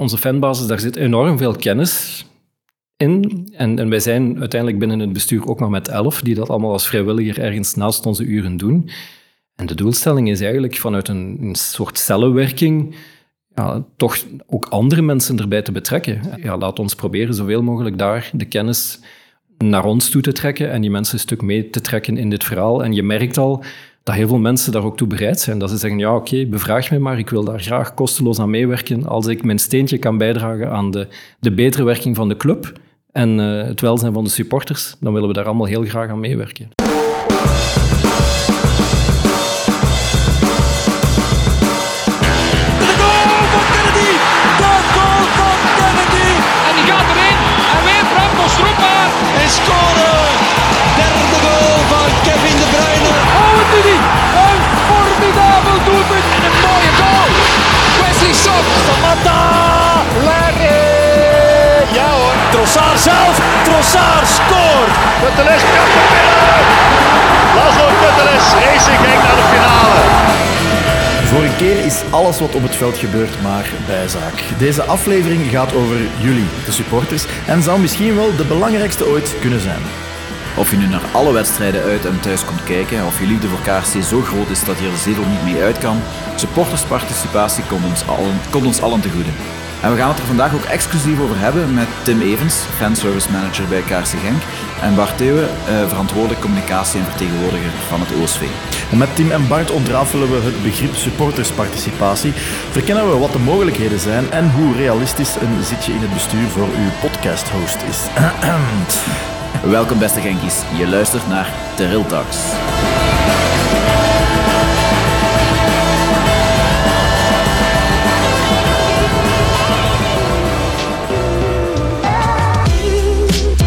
onze fanbasis, daar zit enorm veel kennis in. En, en wij zijn uiteindelijk binnen het bestuur ook nog met elf, die dat allemaal als vrijwilliger ergens naast onze uren doen. En de doelstelling is eigenlijk vanuit een, een soort cellenwerking ja, toch ook andere mensen erbij te betrekken. Ja, laat ons proberen zoveel mogelijk daar de kennis naar ons toe te trekken en die mensen een stuk mee te trekken in dit verhaal. En je merkt al dat heel veel mensen daar ook toe bereid zijn. Dat ze zeggen, ja oké, bevraag me maar, ik wil daar graag kosteloos aan meewerken. Als ik mijn steentje kan bijdragen aan de, de betere werking van de club en uh, het welzijn van de supporters, dan willen we daar allemaal heel graag aan meewerken. Trossard zelf. Trossard scoort. Putteles kan er binnen. Laszlo Putteles Racing Genk naar de finale. Voor een keer is alles wat op het veld gebeurt maar bijzaak. Deze aflevering gaat over jullie, de supporters, en zou misschien wel de belangrijkste ooit kunnen zijn. Of je nu naar alle wedstrijden uit en thuis komt kijken, of je liefde voor KRC zo groot is dat je er zetel niet mee uit kan, supportersparticipatie komt ons allen, komt ons allen te goede. En we gaan het er vandaag ook exclusief over hebben met Tim Evans, fanservice manager bij KRC Genk, en Bart Theeuwen, eh, verantwoordelijk communicatie en vertegenwoordiger van het OSV. Met Tim en Bart ontrafelen we het begrip supportersparticipatie, verkennen we wat de mogelijkheden zijn en hoe realistisch een zitje in het bestuur voor uw podcast-host is. Welkom beste Genkies, je luistert naar Terrell Talks.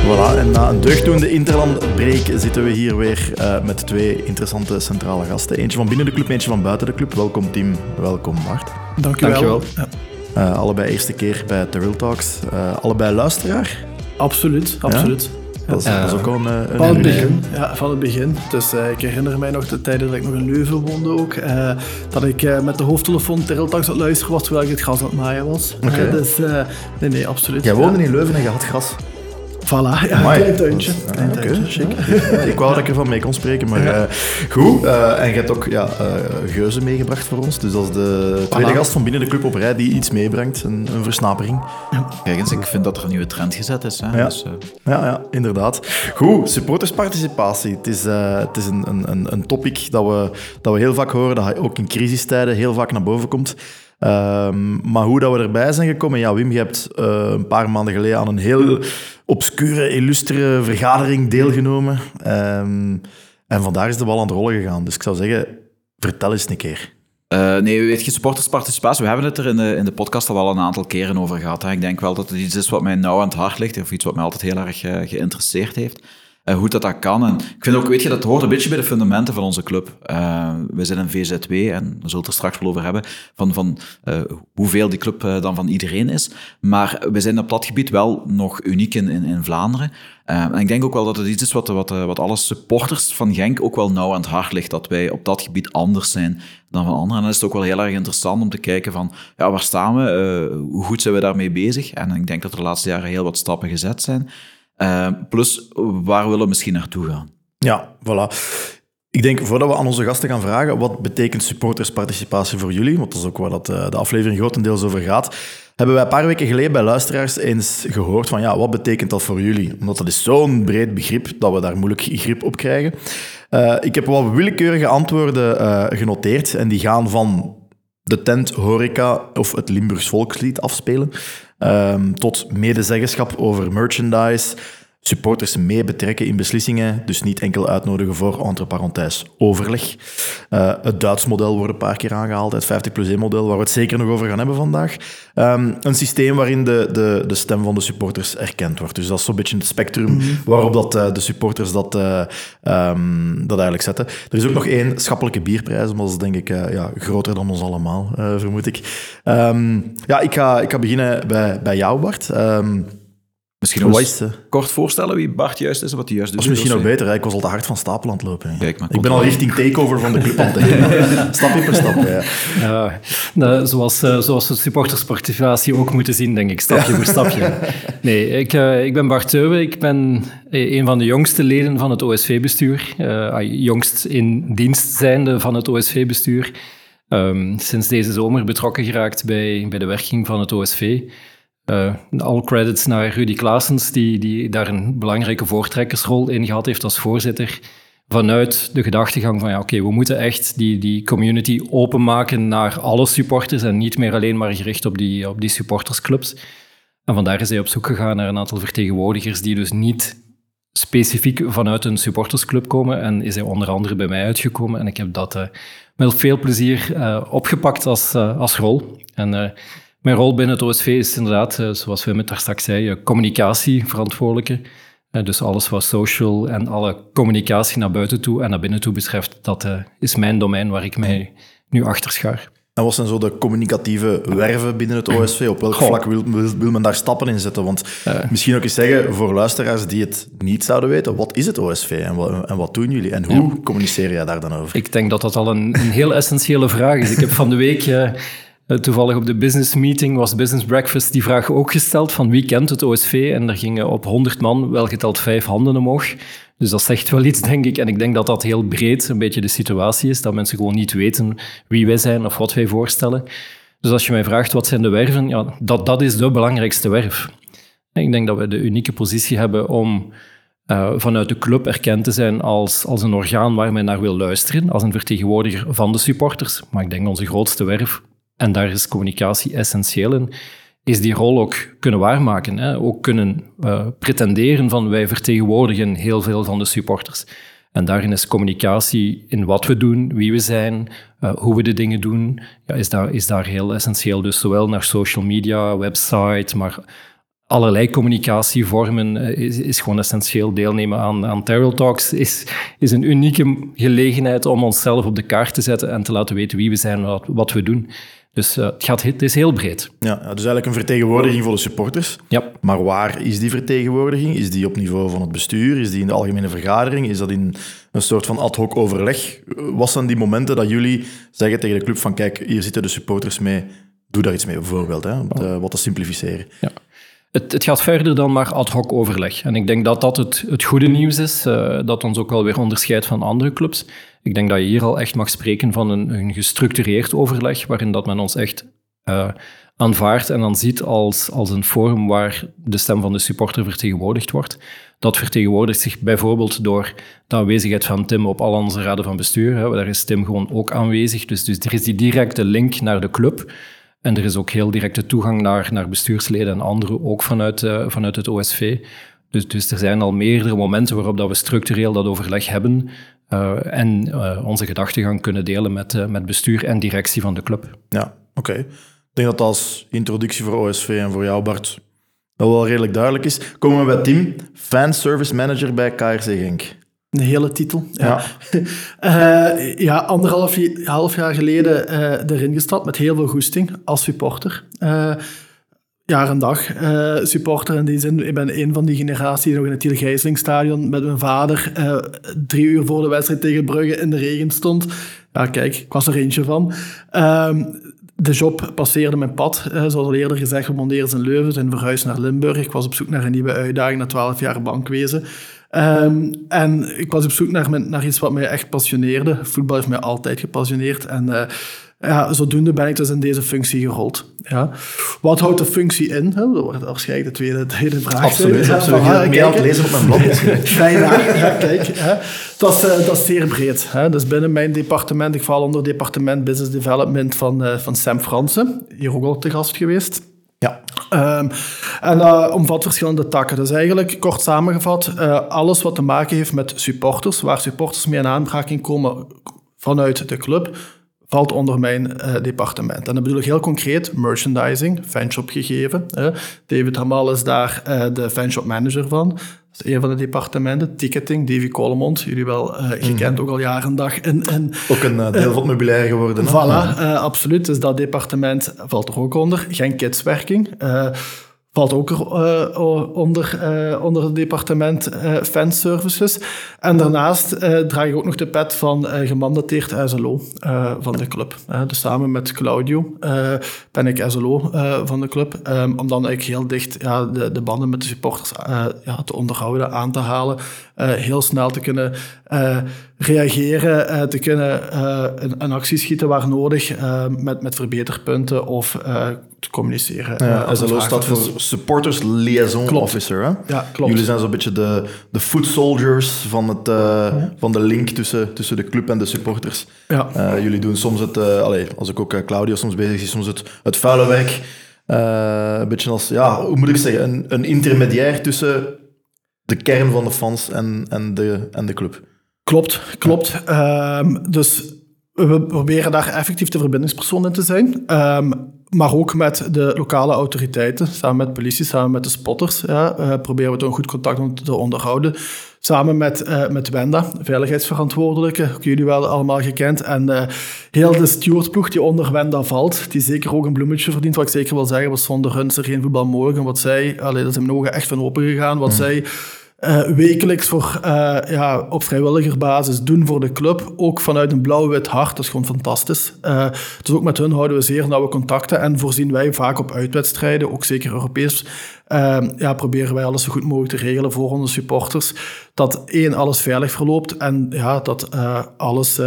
Voilà, en na een deugdoende interlandbreak zitten we hier weer uh, met twee interessante centrale gasten. Eentje van binnen de club, eentje van buiten de club. Welkom Tim, welkom Bart. Dank je wel. Uh, allebei eerste keer bij The Real Talks. Uh, allebei luisteraar? Absoluut, absoluut. Ja? Dat is, dat is, ook al een, een Van het begin, ja, van het begin. Dus uh, ik herinner mij nog de tijden dat ik nog in Leuven woonde ook, uh, dat ik uh, met de hoofdtelefoon Terreltax aan het luisteren was terwijl ik het gras aan het maaien was. Okay. dus nee, nee, absoluut. Jij woonde in Leuven en je had gras? Voilà, ja, een klein tuintje. Klein okay. tuintje, ik wou dat ik ervan mee kon spreken, maar ja. uh, goed. Uh, en je hebt ook ja, uh, Geuze meegebracht voor ons. Dus als de tweede voilà. gast van binnen de club op rij die iets meebrengt, een, een versnapering. Ja. Kijk eens, ik vind dat er een nieuwe trend gezet is. Hè? Ja. Dus, ja, ja, inderdaad. Goed, supportersparticipatie. Het is, het is een, een, een topic dat we, dat we heel vaak horen, dat ook in crisistijden heel vaak naar boven komt. Um, maar hoe dat we erbij zijn gekomen, ja, Wim, je hebt uh, een paar maanden geleden aan een heel obscure, illustere vergadering deelgenomen. Um, en vandaar is de bal aan het rollen gegaan. Dus ik zou zeggen, vertel eens een keer. Uh, nee, weet je, supportersparticipatie, we hebben het er in de, in de podcast al wel een aantal keren over gehad. Hè. Ik denk wel dat het iets is wat mij nauw aan het hart ligt, of iets wat mij altijd heel erg uh, geïnteresseerd heeft. Uh, hoe dat, dat kan. En ik vind ook, weet je, dat hoort een beetje bij de fundamenten van onze club. Uh, we zijn een VZW, en we zullen het er straks wel over hebben, van, van uh, hoeveel die club dan van iedereen is. Maar we zijn op dat gebied wel nog uniek in, in, Vlaanderen. en ik denk ook wel dat het iets is wat, wat, wat alle supporters van Genk ook wel nauw aan het hart ligt, dat wij op dat gebied anders zijn dan van anderen. En dan is het ook wel heel erg interessant om te kijken van, ja, waar staan we? hoe goed zijn we daarmee bezig? En ik denk dat er de laatste jaren heel wat stappen gezet zijn. Uh, plus, waar willen we misschien naartoe gaan? Ja, voilà. Ik denk, voordat we aan onze gasten gaan vragen, wat betekent supportersparticipatie voor jullie? Want dat is ook waar dat, uh, de aflevering grotendeels over gaat. Hebben wij een paar weken geleden bij luisteraars eens gehoord van, ja, wat betekent dat voor jullie? Omdat dat is zo'n breed begrip dat we daar moeilijk grip op krijgen. Uh, ik heb wat willekeurige antwoorden genoteerd en die gaan van de tent horeca of het Limburgs volkslied afspelen, um, tot medezeggenschap over merchandise, supporters mee betrekken in beslissingen, dus niet enkel uitnodigen voor entre parenthèses overleg. Uh, het Duits model wordt een paar keer aangehaald, het 50 plus 1 model, waar we het zeker nog over gaan hebben vandaag. Um, een systeem waarin de, de, de stem van de supporters erkend wordt. Dus dat is zo'n beetje het spectrum mm -hmm. waarop dat, uh, de supporters dat, uh, um, dat eigenlijk zetten. Er is ook nog één schappelijke bierprijs, maar dat is denk ik ja, groter dan ons allemaal, vermoed ik. Um, ja, ik ga, ik ga beginnen bij, bij jou, Bart. Misschien eens het? kort voorstellen wie Bart juist is en wat hij juist doet. Dat is misschien nog beter. hè. Ik was al te hard van stapel aan het lopen. Kijk, maar ik ben al richting takeover van de club aan het. Stapje per ja. Ja, nou, zoals, eh, zoals we supportersparticipatie ook moeten zien, denk ik, stapje voor stapje. Nee, ik, eh, ik ben Bart Teuwe. Ik ben eh, een van de jongste leden van het OSV-bestuur. Jongst in dienst zijnde van het OSV-bestuur. Ehm, sinds deze zomer betrokken geraakt bij, bij de werking van het OSV. Eh all credits naar Rudy Klaasens, die, die daar een belangrijke voortrekkersrol in gehad heeft als voorzitter. Vanuit de gedachtegang van, ja, oké, we moeten echt die, die community openmaken naar alle supporters en niet meer alleen maar gericht op die, op die supportersclubs. En vandaar is hij op zoek gegaan naar een aantal vertegenwoordigers die dus niet specifiek vanuit een supportersclub komen. En is hij onder andere bij mij uitgekomen. En ik heb dat eh, met veel plezier eh, opgepakt als, als rol. En mijn rol binnen het OSV is inderdaad, eh, zoals Wim het daar straks zei, eh, communicatieverantwoordelijke. Eh, dus alles wat social en alle communicatie naar buiten toe en naar binnen toe betreft, dat is mijn domein waar ik mij nu achter schaar. En wat zijn zo de communicatieve werven binnen het OSV? Op welk vlak wil, wil, wil men daar stappen in zetten? Want misschien ook eens zeggen, voor luisteraars die het niet zouden weten, wat is het OSV en wat, en wat doen jullie? En hoe communiceer jij daar dan over? Ik denk dat dat al een, een heel essentiële vraag is. Ik heb van de week, toevallig op de business meeting, was Business Breakfast, die vraag ook gesteld van wie kent het OSV? En er gingen op 100 man wel geteld vijf handen omhoog. Dus dat zegt wel iets, denk ik. En ik denk dat dat heel breed een beetje de situatie is, dat mensen gewoon niet weten wie wij zijn of wat wij voorstellen. Dus als je mij vraagt wat zijn de werven, ja, dat, dat is de belangrijkste werf. Ik denk dat we de unieke positie hebben om eh, vanuit de club erkend te zijn als, als een orgaan waar men naar wil luisteren, als een vertegenwoordiger van de supporters. Maar ik denk onze grootste werf, en daar is communicatie essentieel in, is die rol ook kunnen waarmaken. Hè? Ook kunnen eh, pretenderen van wij vertegenwoordigen heel veel van de supporters. En daarin is communicatie in wat we doen, wie we zijn, eh, hoe we de dingen doen, ja, is, daar, is daar heel essentieel. Dus zowel naar social media, website, maar allerlei communicatievormen eh, is, gewoon essentieel. Deelnemen aan, aan Talks is, is een unieke gelegenheid om onszelf op de kaart te zetten en te laten weten wie we zijn en wat we doen. Dus eh, het, gaat, het is heel breed. Ja, dus eigenlijk een vertegenwoordiging voor de supporters. Ja. Maar waar is die vertegenwoordiging? Is die op niveau van het bestuur? Is die in de algemene vergadering? Is dat in een soort van ad hoc overleg? Wat zijn die momenten dat jullie zeggen tegen de club van kijk, hier zitten de supporters mee, doe daar iets mee bijvoorbeeld, hè, om te- wat te simplificeren. Ja. Het, het gaat verder dan maar ad hoc overleg. En ik denk dat dat het, het goede nieuws is, eh, dat ons ook wel weer onderscheidt van andere clubs. Ik denk dat je hier al echt mag spreken van een, een gestructureerd overleg, waarin dat men ons echt eh, aanvaardt en dan ziet als, als een forum waar de stem van de supporter vertegenwoordigd wordt. Dat vertegenwoordigt zich bijvoorbeeld door de aanwezigheid van Tim op al onze raden van bestuur. Hè. Daar is Tim gewoon ook aanwezig. Dus, dus er is die directe link naar de club. En er is ook heel directe toegang naar, naar bestuursleden en anderen, ook vanuit, eh, vanuit het OSV. Dus, dus er zijn al meerdere momenten waarop dat we structureel dat overleg hebben eh, en eh, onze gedachtegang kunnen delen met, eh, met bestuur en directie van de club. Ja, oké. Ik denk dat dat als introductie voor OSV en voor jou, Bart, wel wel redelijk duidelijk is. Komen we bij Tim, fan service manager bij KRC Genk. Een hele titel. Ja. Eh, ja, anderhalf half jaar geleden eh, erin gestapt met heel veel goesting als supporter. Eh, jaar en dag eh, supporter in die zin. Ik ben een van die generatie die nog in het Thiel Gijslingstadion met mijn vader eh, drie uur voor de wedstrijd tegen Brugge in de regen stond. Ja, kijk, ik was er eentje van. Ehm, de job passeerde mijn pad. Eh, zoals al eerder gezegd, we mondeerden in Leuven, zijn verhuisd naar Limburg. Ik was op zoek naar een nieuwe uitdaging na twaalf jaar bankwezen. Ehm, en ik was op zoek naar, mijn- naar iets wat mij echt passioneerde. Voetbal heeft mij altijd gepassioneerd. En ja, zodoende ben ik dus in deze functie gerold. Ja. Wat houdt de functie in? Hè? Dat wordt waarschijnlijk de tweede, tweede vraag. Absoluut, Ja, absoluut. van, ah, meer aan het lezen op mijn blog. Bijna, ja, kijk. Hè. Dat, is, eh, dat is zeer breed. Hè. Dus binnen mijn departement, ik val onder het departement Business Development van, eh, van Sam Fransen. Hier ook al te gast geweest. Ja. Ehm, en dat omvat verschillende takken. Dus eigenlijk, kort samengevat, eh, alles wat te maken heeft met supporters, waar supporters mee in aanraking komen vanuit de club, valt onder mijn eh, departement. En dat bedoel ik heel concreet merchandising, fanshop gegeven. David Hamal is daar eh, de fanshop manager van. Dat is een van de departementen. Ticketing, Davy Collemont, jullie wel eh, gekend, ook al jaren en dag in, in Ook een deel van het meubilair geworden. Voilà, absoluut. Dus dat departement valt er ook onder. Geen kidswerking. Eh, valt ook uh, onder, uh, onder het departement uh, fanservices. En daarnaast draag ik ook nog de pet van gemandateerd SLO van de club. dus samen met Claudio ben ik SLO van de club. Um, om dan eigenlijk heel dicht ja, de, de banden met de supporters ja, te onderhouden, aan te halen. heel snel te kunnen reageren, te kunnen een, een, actie schieten waar nodig met, met verbeterpunten of te communiceren. Ja, SLO staat voor Supporters Liaison klopt. Officer. Hè? Ja, klopt. Jullie zijn zo'n beetje de, de foot soldiers van, het, ja. van de link tussen, tussen de club en de supporters. Ja. Jullie doen soms het, allez, als ik ook Claudio soms bezig zie, soms het, het vuile werk. een beetje als, ja, hoe moet ik zeggen, een, een intermediair tussen de kern van de fans en, en, de, en de club. Klopt, klopt. Um, dus we proberen daar effectief de verbindingspersoon in te zijn. Um, maar ook met de lokale autoriteiten, samen met politie, samen met de spotters, ja, uh, proberen we toch een goed contact te onderhouden. Samen met, uh, met Wenda, veiligheidsverantwoordelijke, ook jullie wel allemaal gekend. En uh, heel de stewardploeg die onder Wenda valt, die zeker ook een bloemetje verdient, wat ik zeker wil zeggen, was zonder hun is er geen voetbal mogelijk. En wat zij, allee, dat zijn mijn ogen echt van open gegaan, wat mm. zij uh, wekelijks voor, uh, ja, op vrijwilligerbasis doen voor de club. Ook vanuit een blauw-wit hart. Dat is gewoon fantastisch. Uh, dus ook met hun houden we zeer nauwe contacten. En voorzien wij vaak op uitwedstrijden, ook zeker Europees, ja, proberen wij alles zo goed mogelijk te regelen voor onze supporters. Dat één, alles veilig verloopt. En ja, dat alles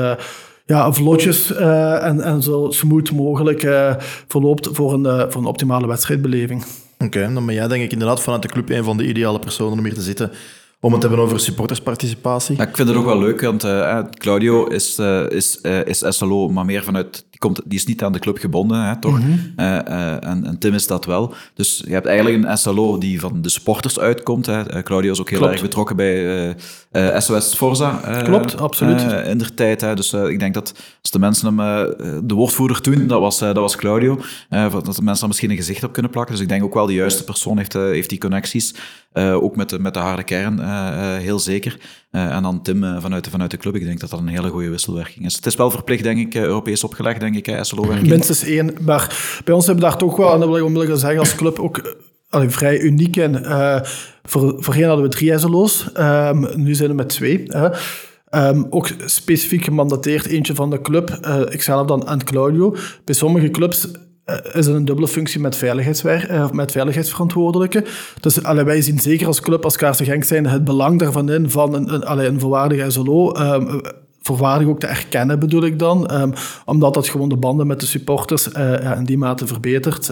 ja, vlotjes en, en zo smooth mogelijk verloopt voor een, voor een optimale wedstrijdbeleving. Oké, dan ben jij denk ik inderdaad vanuit de club een van de ideale personen om hier te zitten om het te hebben over supportersparticipatie. Ja, ik vind het ook wel leuk, want uh, Claudio is, uh, is, is SLO, maar meer vanuit... Die, komt, die is niet aan de club gebonden, hè, toch? Mm -hmm. en, en, Tim is dat wel. Dus je hebt eigenlijk een SLO die van de supporters uitkomt. Hè. Claudio is ook heel Klopt. erg betrokken bij SOS Forza. Klopt, absoluut. in der tijd. Hè. Dus ik denk dat als de mensen hem de woordvoerder toen, dat was, dat was Claudio, dat de mensen daar misschien een gezicht op kunnen plakken. Dus ik denk ook wel de juiste persoon heeft, heeft die connecties. ook met de, met de harde kern. Uh, heel zeker. Uh, en dan Tim uh, vanuit, de, vanuit de club. Ik denk dat dat een hele goede wisselwerking is. Het is wel verplicht, denk ik, Europees opgelegd, denk ik, SLO-werking. Minstens één. Maar bij ons hebben we daar toch wel, en dat wil ik onmiddellijk zeggen, als club ook vrij uniek in. voor, voorheen hadden we drie SLO's. Um, nu zijn we met twee. Um, ook specifiek gemandateerd, eentje van de club. Uh, ikzelf dan en Claudio. Bij sommige clubs is een dubbele functie met, veiligheidswer met veiligheidsverantwoordelijke. Dus allee, wij zien zeker als club, als Kaarsen Genk zijn, het belang daarvan in van een, een, allee, een volwaardige SLO. Um, voorwaardig ook te erkennen, bedoel ik dan. Um, omdat dat gewoon de banden met de supporters uh, ja, in die mate verbetert.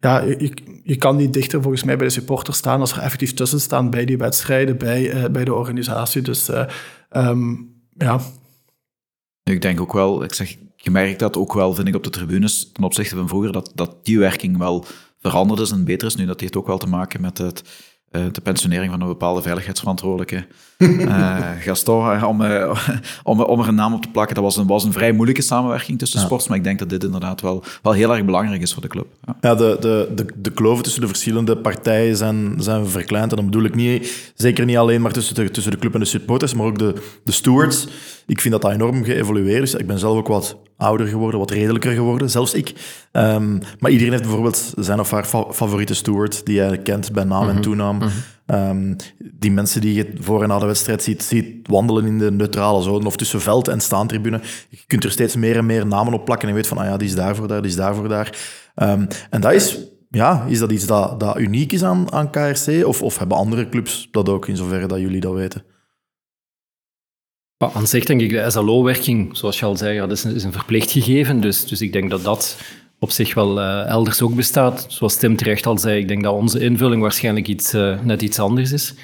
Ja, je, je kan niet dichter volgens mij bij de supporters staan als er effectief tussen staan bij die wedstrijden, bij, bij de organisatie. Dus um, ja. Ik denk ook wel, ik zeg, je merkt dat ook wel, vind ik, op de tribunes ten opzichte van vroeger, dat, dat die werking wel veranderd is en beter is nu. Dat heeft ook wel te maken met het, uh, de pensionering van een bepaalde veiligheidsverantwoordelijke. uh, Gaston, om, uh, om, om er een naam op te plakken, dat was een, was een vrij moeilijke samenwerking tussen ja. sports, maar ik denk dat dit inderdaad wel, wel heel erg belangrijk is voor de club. Ja, ja de, de, de, de kloven tussen de verschillende partijen zijn, zijn verkleind. En dan bedoel ik niet, zeker niet alleen maar tussen de, tussen de club en de supporters, maar ook de, de stewards. Ik vind dat dat enorm geëvolueerd is. Ik ben zelf ook wat ouder geworden, wat redelijker geworden, zelfs ik. Um, maar iedereen heeft bijvoorbeeld zijn of haar fa favoriete steward, die hij kent bij naam mm -hmm. en toenaam. Mm -hmm. Um, die mensen die je voor en na de wedstrijd ziet, ziet wandelen in de neutrale zone of tussen veld en staantribune. Je kunt er steeds meer en meer namen op plakken en weet van, ah ja, die is daarvoor daar, die is daarvoor daar. Um, en dat is, ja, is dat iets dat, dat uniek is aan, aan KRC? Of, of hebben andere clubs dat ook, in zoverre dat jullie dat weten? Aan zich denk ik, de SLO-werking, zoals je al zei, dat is een, is een verplicht gegeven. Dus, dus ik denk dat dat op zich wel uh, elders ook bestaat. Zoals Tim terecht al zei, ik denk dat onze invulling waarschijnlijk iets, uh, net iets anders is.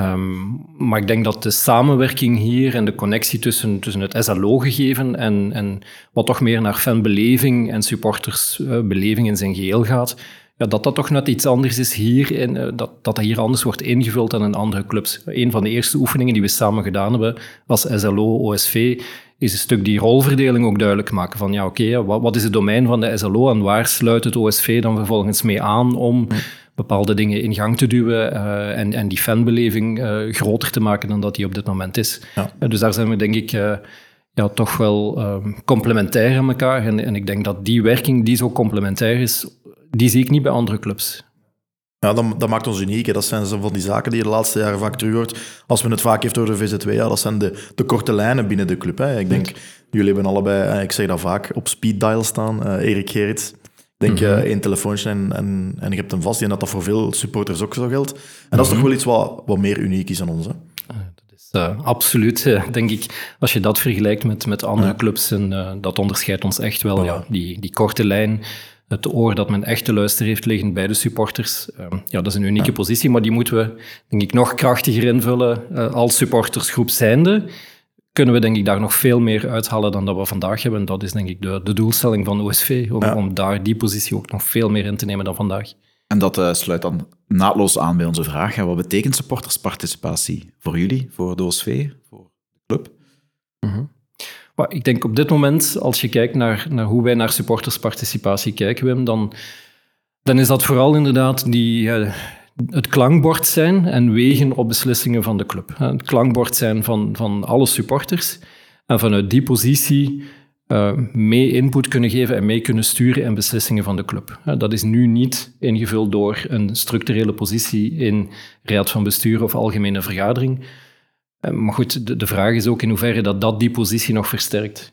Um, maar ik denk dat de samenwerking hier en de connectie tussen, tussen het SLO-gegeven en, en wat toch meer naar fanbeleving en supportersbeleving uh, in zijn geheel gaat, ja, dat dat toch net iets anders is hier, in, dat, dat hier anders wordt ingevuld dan in andere clubs. Een van de eerste oefeningen die we samen gedaan hebben als SLO, OSV, is een stuk die rolverdeling ook duidelijk maken. Van ja, oké, okay, wat, wat, is het domein van de SLO en waar sluit het OSV dan vervolgens mee aan om bepaalde dingen in gang te duwen uh, en, en die fanbeleving uh, groter te maken dan dat die op dit moment is. Ja. dus daar zijn we denk ik ja, toch wel complementair aan elkaar. En, en ik denk dat die werking die zo complementair is, die zie ik niet bij andere clubs. Ja, dat, dat maakt ons uniek. Hè. Dat zijn zo van die zaken die je de laatste jaren vaak terug hoort. Als men het vaak heeft over de VZW, ja, dat zijn de, de korte lijnen binnen de club. Hè. Ik denk, jullie hebben allebei, eh, ik zeg dat vaak, op speed dial staan. Eh Erik Gerrits. Ik denk eh, één telefoontje en, en, en je hebt hem vast. En dat dat voor veel supporters ook zo geldt. En dat is toch wel iets wat, wat meer uniek is aan ons. Hè. Eh, absoluut, denk ik. Als je dat vergelijkt met, met andere clubs, en, dat onderscheidt ons echt wel. Ja, die, die korte lijn, het oor dat men echt te luisteren heeft liggen bij de supporters. eh, ja, dat is een unieke positie, maar die moeten we, denk ik, nog krachtiger invullen eh, als supportersgroep zijnde. Kunnen we denk ik daar nog veel meer uithalen dan dat we vandaag hebben. En dat is denk ik de, de doelstelling van OSV, om, om daar die positie ook nog veel meer in te nemen dan vandaag. En dat eh, sluit dan naadloos aan bij onze vraag. hè. Wat betekent supportersparticipatie voor jullie, voor de OSV, voor de club? Maar ik denk op dit moment, als je kijkt naar, hoe wij naar supportersparticipatie kijken, Wim, dan, dan is dat vooral inderdaad die, het klankbord zijn en wegen op beslissingen van de club. Het klankbord zijn van, van alle supporters en vanuit die positie eh, mee input kunnen geven en mee kunnen sturen in beslissingen van de club. Dat is nu niet ingevuld door een structurele positie in raad van bestuur of algemene vergadering. Eh, Maar goed, de, vraag is ook in hoeverre dat, dat die positie nog versterkt.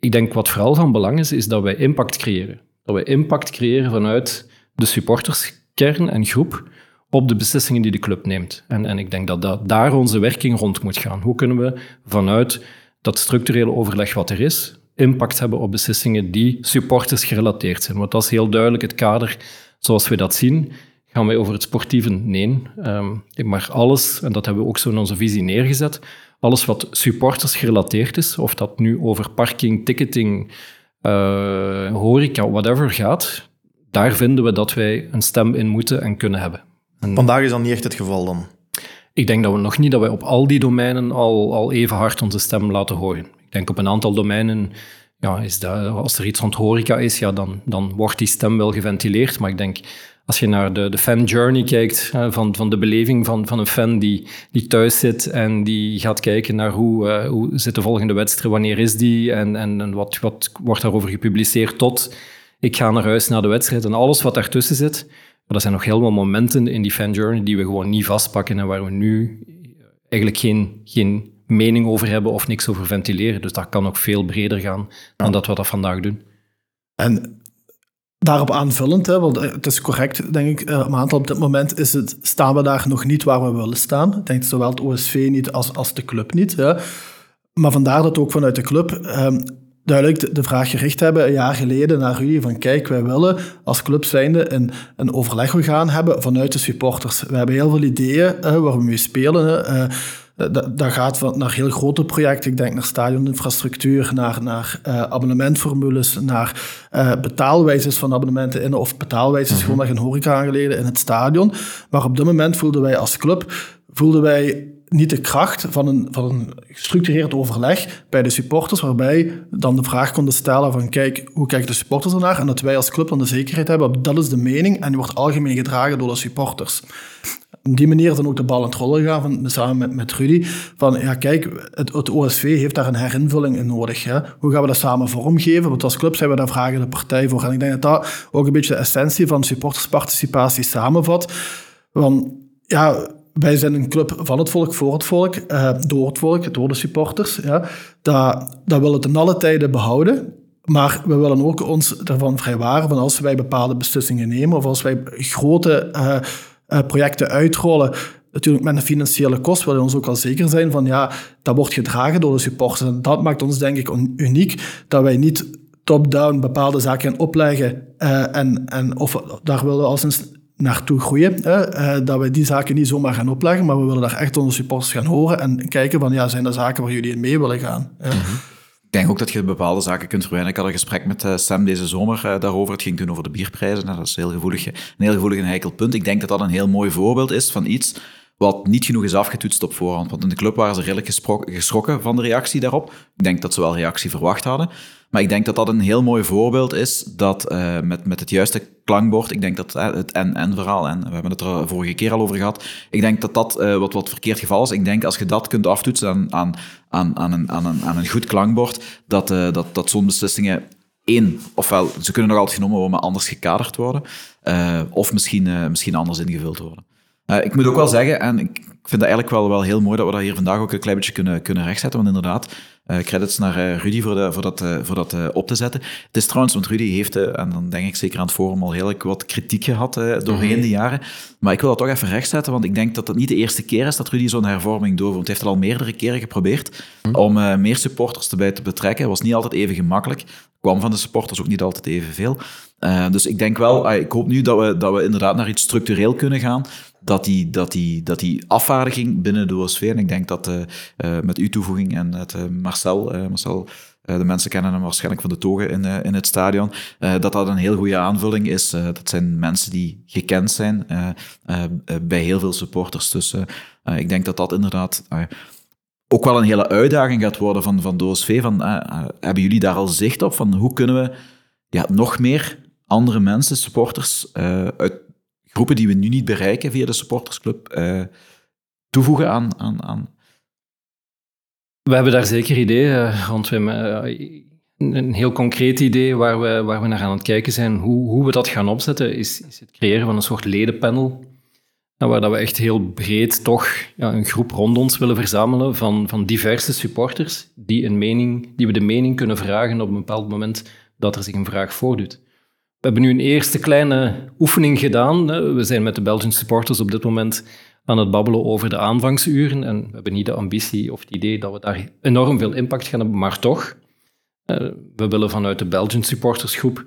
Ik denk wat vooral van belang is, is dat wij impact creëren. Dat wij impact creëren vanuit de supporterskern en groep op de beslissingen die de club neemt. En, en ik denk dat, dat daar onze werking rond moet gaan. Hoe kunnen we vanuit dat structurele overleg wat er is, impact hebben op beslissingen die supporters gerelateerd zijn? Want dat is heel duidelijk het kader zoals we dat zien gaan wij over het sportieve? Nee. Ehm, maar alles, en dat hebben we ook zo in onze visie neergezet, alles wat supporters gerelateerd is, of dat nu over parking, ticketing, eh, horeca, whatever gaat, daar vinden we dat wij een stem in moeten en kunnen hebben. Vandaag is dat niet echt het geval dan. Ik denk dat we nog niet dat wij op al die domeinen al, al even hard onze stem laten horen. Ik denk op een aantal domeinen, ja, is dat, als er iets rond horeca is, ja, dan, dan wordt die stem wel geventileerd. Maar ik denk, als je naar de, de fan journey kijkt, hè, van, van de beleving van, van een fan die, die thuis zit en die gaat kijken naar hoe, eh, hoe zit de volgende wedstrijd, wanneer is die en, en, en wat, wat wordt daarover gepubliceerd tot ik ga naar huis na de wedstrijd en alles wat daartussen zit. Maar er zijn nog heel veel momenten in die fan journey die we gewoon niet vastpakken en waar we nu eigenlijk geen, geen mening over hebben of niks over ventileren. Dus dat kan ook veel breder gaan dan dat we dat vandaag doen. En daarop aanvullend, hè, want eh, het is correct, denk ik, eh, een aantal op dit moment is het, staan we daar nog niet waar we willen staan. Ik denk zowel het OSV niet als, als de club niet. Hè. Maar vandaar dat ook vanuit de club ehm, duidelijk de, vraag gericht hebben, een jaar geleden naar jullie, van kijk, wij willen als club zijnde een, een overlegorgaan hebben vanuit de supporters. We hebben heel veel ideeën eh, waar we mee spelen. hè. Dat, dat gaat van, naar heel grote projecten. Ik denk naar stadioninfrastructuur, naar, naar eh, abonnementformules, naar eh, betaalwijzes van abonnementen in of betaalwijzes gewoon naar een horeca aangeleden in het stadion. Maar op dit moment voelden wij als club voelden wij niet de kracht van een, van een gestructureerd overleg bij de supporters, waarbij dan de vraag konden stellen van kijk, hoe kijken de supporters ernaar? En dat wij als club dan de zekerheid hebben, dat is de mening en die wordt algemeen gedragen door de supporters op die manier dan ook de bal aan het rollen gaan, van, samen met, met Rudy. Van ja, kijk, het, het OSV heeft daar een herinvulling in nodig. Hè? Hoe gaan we dat samen vormgeven? Want als club zijn we daar vragen de partij voor. En ik denk dat dat ook een beetje de essentie van supportersparticipatie samenvat. Want ja, wij zijn een club van het volk, voor het volk, eh, door het volk, door de supporters. Ja. Dat, dat willen we ten alle tijden behouden. Maar we willen ook ons ervan vrijwaren van als wij bepaalde beslissingen nemen of als wij grote eh, projecten uitrollen, natuurlijk met een financiële kost, willen we ons ook al zeker zijn van ja, dat wordt gedragen door de supporters. En dat maakt ons denk ik uniek, dat wij niet top-down bepaalde zaken gaan opleggen eh, en, en of daar willen we als een naartoe groeien. Hè? eh, dat wij die zaken niet zomaar gaan opleggen, maar we willen daar echt onze supporters gaan horen en kijken van ja, zijn er zaken waar jullie in mee willen gaan. Ik denk ook dat je bepaalde zaken kunt verwijnen. Ik had een gesprek met eh, Sam deze zomer eh, daarover. Het ging toen over de bierprijzen. Nou, dat is heel gevoelig, een heel gevoelig en heikel punt. Ik denk dat dat een heel mooi voorbeeld is van iets wat niet genoeg is afgetoetst op voorhand. Want in de club waren ze redelijk geschrokken van de reactie daarop. Ik denk dat ze wel reactie verwacht hadden. Maar ik denk dat dat een heel mooi voorbeeld is dat eh, met, met het juiste klankbord, ik denk dat eh, het en-en-verhaal, en we hebben het er vorige keer al over gehad, ik denk dat dat eh, wat, wat verkeerd geval is. Ik denk als je dat kunt aftoetsen aan, aan, aan, aan, een, aan, een, aan een goed klankbord, dat, dat, dat zo'n beslissingen één, ofwel ze kunnen nog altijd genomen worden, maar anders gekaderd worden, of misschien, misschien anders ingevuld worden. Eh, ik moet ook wel zeggen, en ik vind het eigenlijk wel, wel heel mooi dat we dat hier vandaag ook een klein beetje kunnen, kunnen rechtzetten, want inderdaad, eh, credits naar eh, Rudy voor, de, voor dat, voor dat op te zetten. Het is trouwens, want Rudy heeft, en dan denk ik zeker aan het forum, al heel wat kritiek gehad eh, doorheen de jaren. Maar ik wil dat toch even rechtzetten, want ik denk dat het niet de eerste keer is dat Rudy zo'n hervorming doorvoert. Hij heeft het al meerdere keren geprobeerd om eh, meer supporters erbij te betrekken. Het was niet altijd even gemakkelijk. kwam van de supporters ook niet altijd evenveel. Dus ik denk wel, ah, ik hoop nu dat we, dat we inderdaad naar iets structureel kunnen gaan. Dat die, dat die, dat die afvaardiging binnen de OSV, en ik denk dat eh, eh, met uw toevoeging en het eh, Marcel, Marcel de mensen kennen hem waarschijnlijk van de togen in, in het stadion, dat dat een heel goede aanvulling is. Dat zijn mensen die gekend zijn bij heel veel supporters. Dus ik denk dat dat inderdaad ook wel een hele uitdaging gaat worden van, van de OSV. Van, hebben jullie daar al zicht op? Van hoe kunnen we ja, nog meer andere mensen, supporters, uit groepen die we nu niet bereiken via de supportersclub, eh, toevoegen aan, aan, aan We hebben daar zeker ideeën eh, rond. Hebben, eh, een heel concreet idee waar we, waar we naar aan het kijken zijn. Hoe, hoe we dat gaan opzetten, is, is het creëren van een soort ledenpanel. eh, Waar dat we echt heel breed toch ja, een groep rond ons willen verzamelen van, van diverse supporters die, een mening, die we de mening kunnen vragen op een bepaald moment dat er zich een vraag voordoet. Hebben nu een eerste kleine oefening gedaan. We zijn met de Belgian supporters op dit moment aan het babbelen over de aanvangsuren. En we hebben niet de ambitie of het idee dat we daar enorm veel impact gaan hebben, maar toch. eh, we willen vanuit de Belgian supportersgroep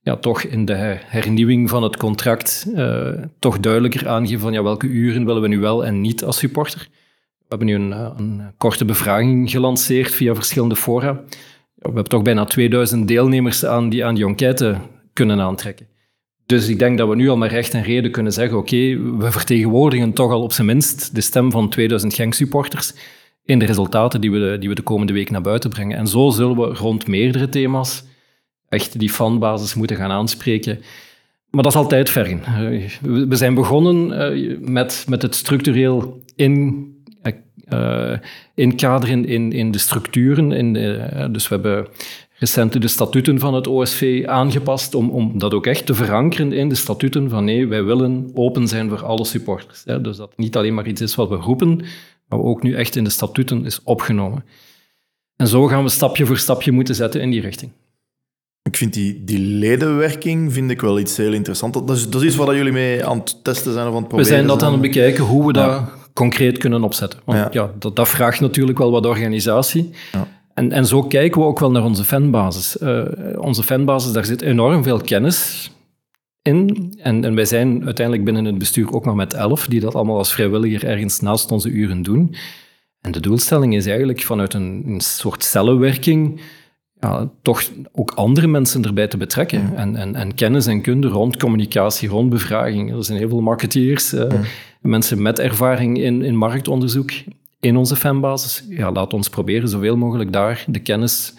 ja, toch in de her- hernieuwing van het contract eh, toch duidelijker aangeven van ja, welke uren willen we nu wel en niet als supporter. We hebben nu een, eh, een korte bevraging gelanceerd via verschillende fora. We hebben toch bijna 2000 deelnemers aan die, aan die enquête kunnen aantrekken. Dus ik denk dat we nu al met recht en reden kunnen zeggen: oké, we vertegenwoordigen toch al op zijn minst de stem van 2000 Genk-supporters in de resultaten die we, de, die we de komende week naar buiten brengen. En zo zullen we rond meerdere thema's echt die fanbasis moeten gaan aanspreken. Maar dat is altijd vergen. Eh, we- zijn begonnen eh, met, met het structureel in, eh, eh, inkaderen in, in de structuren. In de, dus we hebben recent de statuten van het OSV aangepast om, om dat ook echt te verankeren in de statuten van nee, wij willen open zijn voor alle supporters. Hè. Dus dat niet alleen maar iets is wat we roepen, maar ook nu echt in de statuten is opgenomen. En zo gaan we stapje voor stapje moeten zetten in die richting. Ik vind die, die ledenwerking vind ik wel iets heel interessants. Dat is, dat is iets waar jullie mee aan het testen zijn of aan het We proberen zijn dat aan het bekijken hoe we Ja. dat concreet kunnen opzetten. Want Ja. ja, dat, dat vraagt natuurlijk wel wat organisatie. Ja. En, en zo kijken we ook wel naar onze fanbasis. Eh, onze fanbasis, daar zit enorm veel kennis in. En, en wij zijn uiteindelijk binnen het bestuur ook nog met elf, die dat allemaal als vrijwilliger ergens naast onze uren doen. En de doelstelling is eigenlijk vanuit een, een soort cellenwerking ja, toch ook andere mensen erbij te betrekken. En, en, en kennis en kunde rond communicatie, rond bevraging. Er zijn heel veel marketeers, eh, mensen met ervaring in, in marktonderzoek in onze fanbasis. Ja, laat ons proberen zoveel mogelijk daar de kennis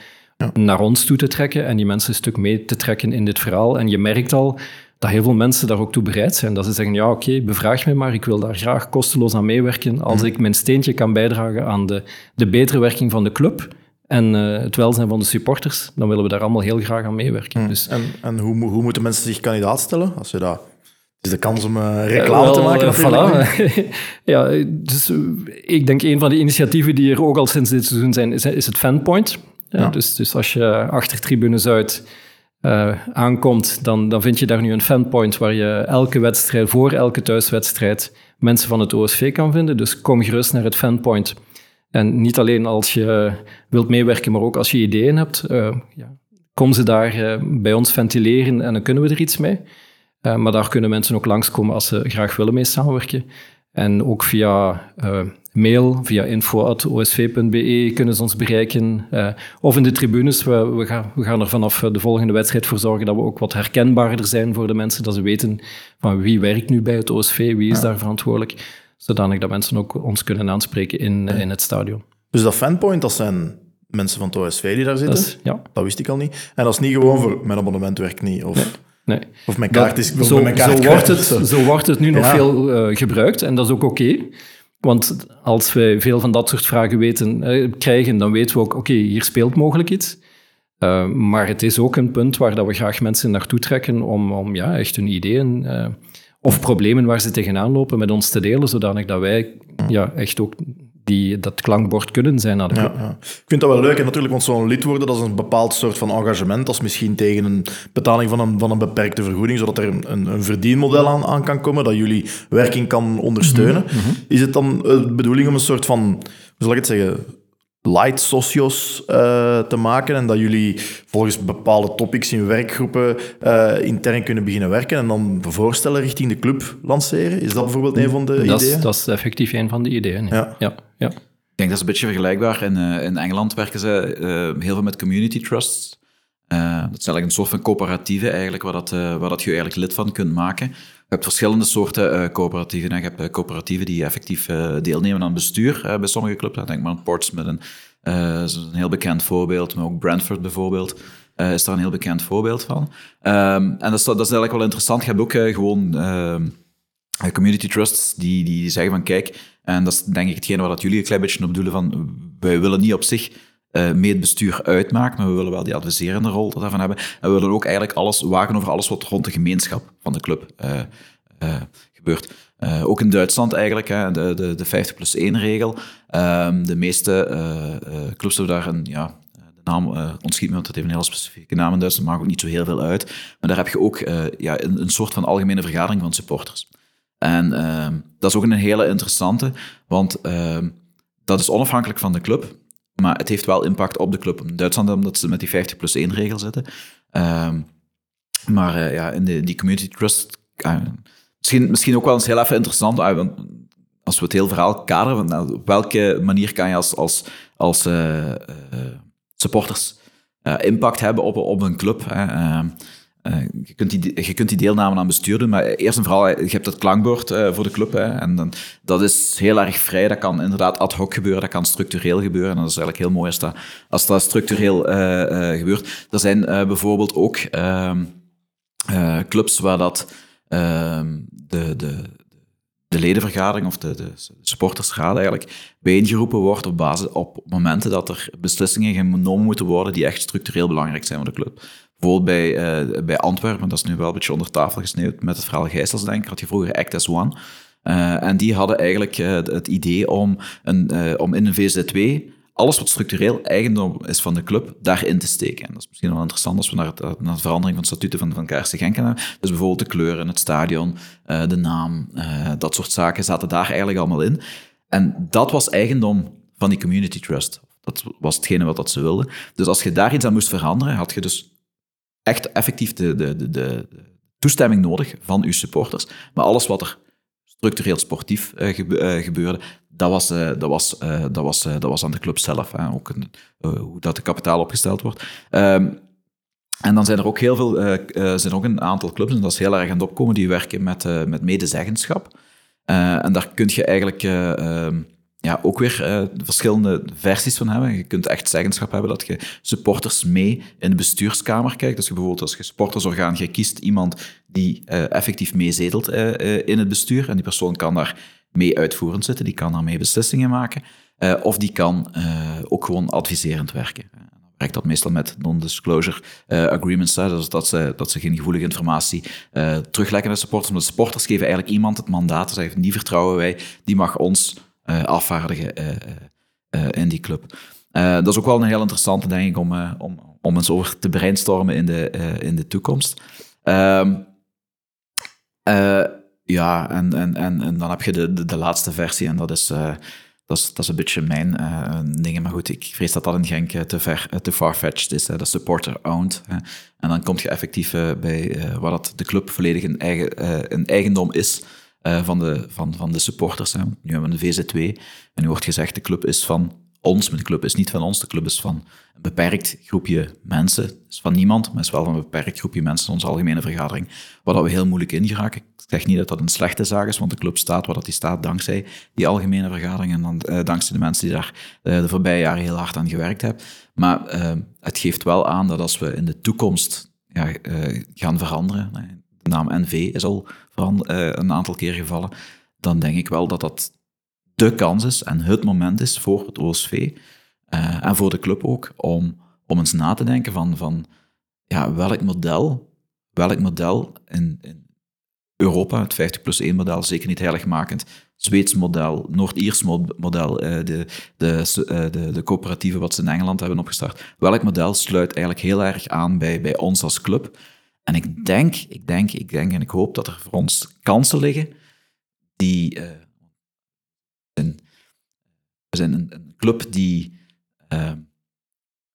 naar ons toe te trekken en die mensen een stuk mee te trekken in dit verhaal. En je merkt al dat heel veel mensen daar ook toe bereid zijn. Dat ze zeggen, ja oké, bevraag mij maar, ik wil daar graag kosteloos aan meewerken. Als ik mijn steentje kan bijdragen aan de, de betere werking van de club en eh, het welzijn van de supporters, dan willen we daar allemaal heel graag aan meewerken. Dus, En, en hoe, hoe moeten mensen zich kandidaat stellen? Als je dat... Is de kans om eh, reclame te maken. eh, voilà. ja, dus eh, ik denk een van de initiatieven die er ook al sinds dit seizoen zijn, is, is het Fanpoint. Ja. Dus, dus als je achter Tribune Zuid eh, aankomt, dan, dan vind je daar nu een fanpoint waar je elke wedstrijd, voor elke thuiswedstrijd, mensen van het OSV kan vinden. Dus kom gerust naar het fanpoint. En niet alleen als je wilt meewerken, maar ook als je ideeën hebt. eh, ja, kom ze daar eh, bij ons ventileren en dan kunnen we er iets mee. Eh, maar daar kunnen mensen ook langskomen als ze graag willen mee samenwerken. En ook via eh, mail, via info.osv.be kunnen ze ons bereiken. Eh, of in de tribunes. We, we, gaan, we gaan er vanaf de volgende wedstrijd voor zorgen dat we ook wat herkenbaarder zijn voor de mensen. Dat ze weten van wie werkt nu bij het OSV, wie is daar verantwoordelijk. Zodanig dat mensen ook ons kunnen aanspreken in, in het stadion. Dus dat fanpoint, dat zijn mensen van het OSV die daar zitten. Dat is, ja, Dat wist ik al niet. En dat is niet gewoon voor mijn abonnement werkt niet. Of, nee. Of mijn kaart is... zo, mijn kaart zo, kwijt wordt het, zo. zo wordt het nu nog Ja. veel eh, gebruikt en dat is ook oké. Want als wij veel van dat soort vragen weten, eh, krijgen, dan weten we ook, oké, hier speelt mogelijk iets. Uh, maar het is ook een punt waar dat we graag mensen naartoe trekken om, om ja, echt hun ideeën uh, of problemen waar ze tegenaan lopen met ons te delen, zodanig dat wij ja, echt ook die dat klankbord kunnen zijn naar de club. Ja, ja. Ik vind dat wel leuk. En natuurlijk, want zo'n lid worden, dat is een bepaald soort van engagement. Dat is misschien tegen een betaling van een, van een beperkte vergoeding, zodat er een, een verdienmodel aan, aan kan komen, dat jullie werking kan ondersteunen. Mhm, mhm. Is het dan de bedoeling om een soort van, hoe zal ik het zeggen, light socios uh, te maken en dat jullie volgens bepaalde topics in werkgroepen uh, intern kunnen beginnen werken en dan voorstellen richting de club lanceren? Is dat bijvoorbeeld een van de dat ideeën? Is, dat is effectief een van de ideeën. Ja. ja. ja. Ik denk dat is een beetje vergelijkbaar. In, uh, in Engeland werken ze heel veel met community trusts. dat is eigenlijk een soort van coöperatieve eigenlijk, waar, dat, waar dat je eigenlijk lid van kunt maken. Je hebt verschillende soorten uh, coöperatieven. Je hebt uh, coöperatieven die effectief uh, deelnemen aan bestuur bij sommige clubs. Denk maar aan Portsmouth, is een heel bekend voorbeeld. Maar ook Brentford bijvoorbeeld is daar een heel bekend voorbeeld van. Um, en dat is, dat is eigenlijk wel interessant. Je hebt ook gewoon ehm, community trusts die, die zeggen van kijk, en dat is denk ik hetgene waar dat jullie een klein beetje op bedoelen van wij willen niet op zich uh, mee het bestuur uitmaakt, maar we willen wel die adviserende rol daarvan hebben. En we willen ook eigenlijk alles waken over alles wat rond de gemeenschap van de club uh, uh, gebeurt. ook in Duitsland eigenlijk, hè, de, de, de 50 plus 1 regel. Ehm, de meeste clubs hebben daar een, ja, de naam ontschiet me, want het heeft een hele specifieke naam in Duitsland, maakt ook niet zo heel veel uit. Maar daar heb je ook ja, een, een soort van algemene vergadering van supporters. En ehm, dat is ook een hele interessante, want ehm, dat is onafhankelijk van de club. Maar het heeft wel impact op de club. In Duitsland omdat ze met die 50 plus 1 regel zitten. Um, maar uh, ja, in de, die community trust... Uh, misschien, misschien ook wel eens heel even interessant, uh, want als we het heel verhaal kaderen, nou, op welke manier kan je als, als, als supporters impact hebben op, op een club? Ehm, uh, je, kunt die, je kunt die deelname aan bestuur doen, maar eerst en vooral, je hebt het klankbord uh, voor de club. Hè, en dan, dat is heel erg vrij. Dat kan inderdaad ad hoc gebeuren, dat kan structureel gebeuren. En dat is eigenlijk heel mooi als dat, als dat structureel gebeurt. Er zijn bijvoorbeeld ook ehm, clubs waar dat ehm, de, de, de ledenvergadering of de, de supportersraad eigenlijk bijeengeroepen wordt op, basis, op momenten dat er beslissingen genomen moeten worden die echt structureel belangrijk zijn voor de club. Bijvoorbeeld bij, uh, bij Antwerpen, dat is nu wel een beetje onder tafel gesneeuwd met het verhaal Gijsels, denk had je vroeger Act as One. Uh, en die hadden eigenlijk uh, het idee om, een, om in een VZ2 alles wat structureel eigendom is van de club, daarin te steken. En dat is misschien wel interessant als we naar, de verandering van statuten van, van KRC Genk gaan. Dus bijvoorbeeld de kleuren, het stadion, de naam, dat soort zaken zaten daar eigenlijk allemaal in. En dat was eigendom van die community trust. Dat was hetgene wat dat ze wilden. Dus als je daar iets aan moest veranderen, had je dus echt effectief de, de, de, de toestemming nodig van uw supporters. Maar alles wat er structureel sportief uh, gebeurde, dat was, uh, dat, was, uh, dat, was, dat was aan de club zelf. Hè. Ook een, hoe dat de kapitaal opgesteld wordt. Um, en dan zijn er ook heel veel, zijn ook een aantal clubs, en dat is heel erg aan het opkomen, die werken met, met medezeggenschap. en daar kun je eigenlijk ehm, ja, ook weer uh, verschillende versies van hebben. Je kunt echt zeggenschap hebben dat je supporters mee in de bestuurskamer kijkt. Dus je bijvoorbeeld als je supportersorgaan, je kiest iemand die uh, effectief meezetelt uh, in het bestuur en die persoon kan daar mee uitvoerend zitten, die kan daarmee beslissingen maken. of die kan ook gewoon adviserend werken. Dan werkt dat meestal met non-disclosure agreements, dus dat ze, dat ze geen gevoelige informatie terugleggen naar supporters. Maar de supporters geven eigenlijk iemand het mandaat, ze zeggen, die vertrouwen wij, die mag ons afvaardigen uh, in die club. dat is ook wel een heel interessante, denk ik, om, om, om eens over te brainstormen in de, in de toekomst. Um, ja, en, en, en, en dan heb je de, de, laatste versie, en dat is, dat is, dat is een beetje mijn uh, ding. Maar goed, ik vrees dat dat in Genk te, ver, te farfetched is. Hè. Dat supporter-owned. En dan kom je effectief bij waar dat de club volledig een, eigen, een eigendom is uh, van, de, van, van de supporters. Hè. Nu hebben we een VZ2 en nu wordt gezegd de club is van ons, maar de club is niet van ons. De club is van een beperkt groepje mensen. Het is van niemand, maar het is wel van een beperkt groepje mensen in onze algemene vergadering, waar we heel moeilijk in geraken. Ik zeg niet dat dat een slechte zaak is, want de club staat waar dat die staat dankzij die algemene vergadering en dan, uh, dankzij de mensen die daar uh, de voorbije jaren heel hard aan gewerkt hebben. Maar het geeft wel aan dat als we in de toekomst ja, gaan veranderen, naam NV is al uh, een aantal keer gevallen, dan denk ik wel dat dat de kans is en het moment is voor het OSV uh, en voor de club ook om om eens na te denken van, van ja, welk model, welk model in, in Europa, het 50 plus 1 model, zeker niet heiligmakend, Zweeds model, Noord-Iers model, eh, de, de, eh, de, de coöperatieven wat ze in Engeland hebben opgestart. Welk model sluit eigenlijk heel erg aan bij, bij ons als club? En ik denk, ik denk, ik denk en ik hoop dat er voor ons kansen liggen die... Uh, we zijn een, een club die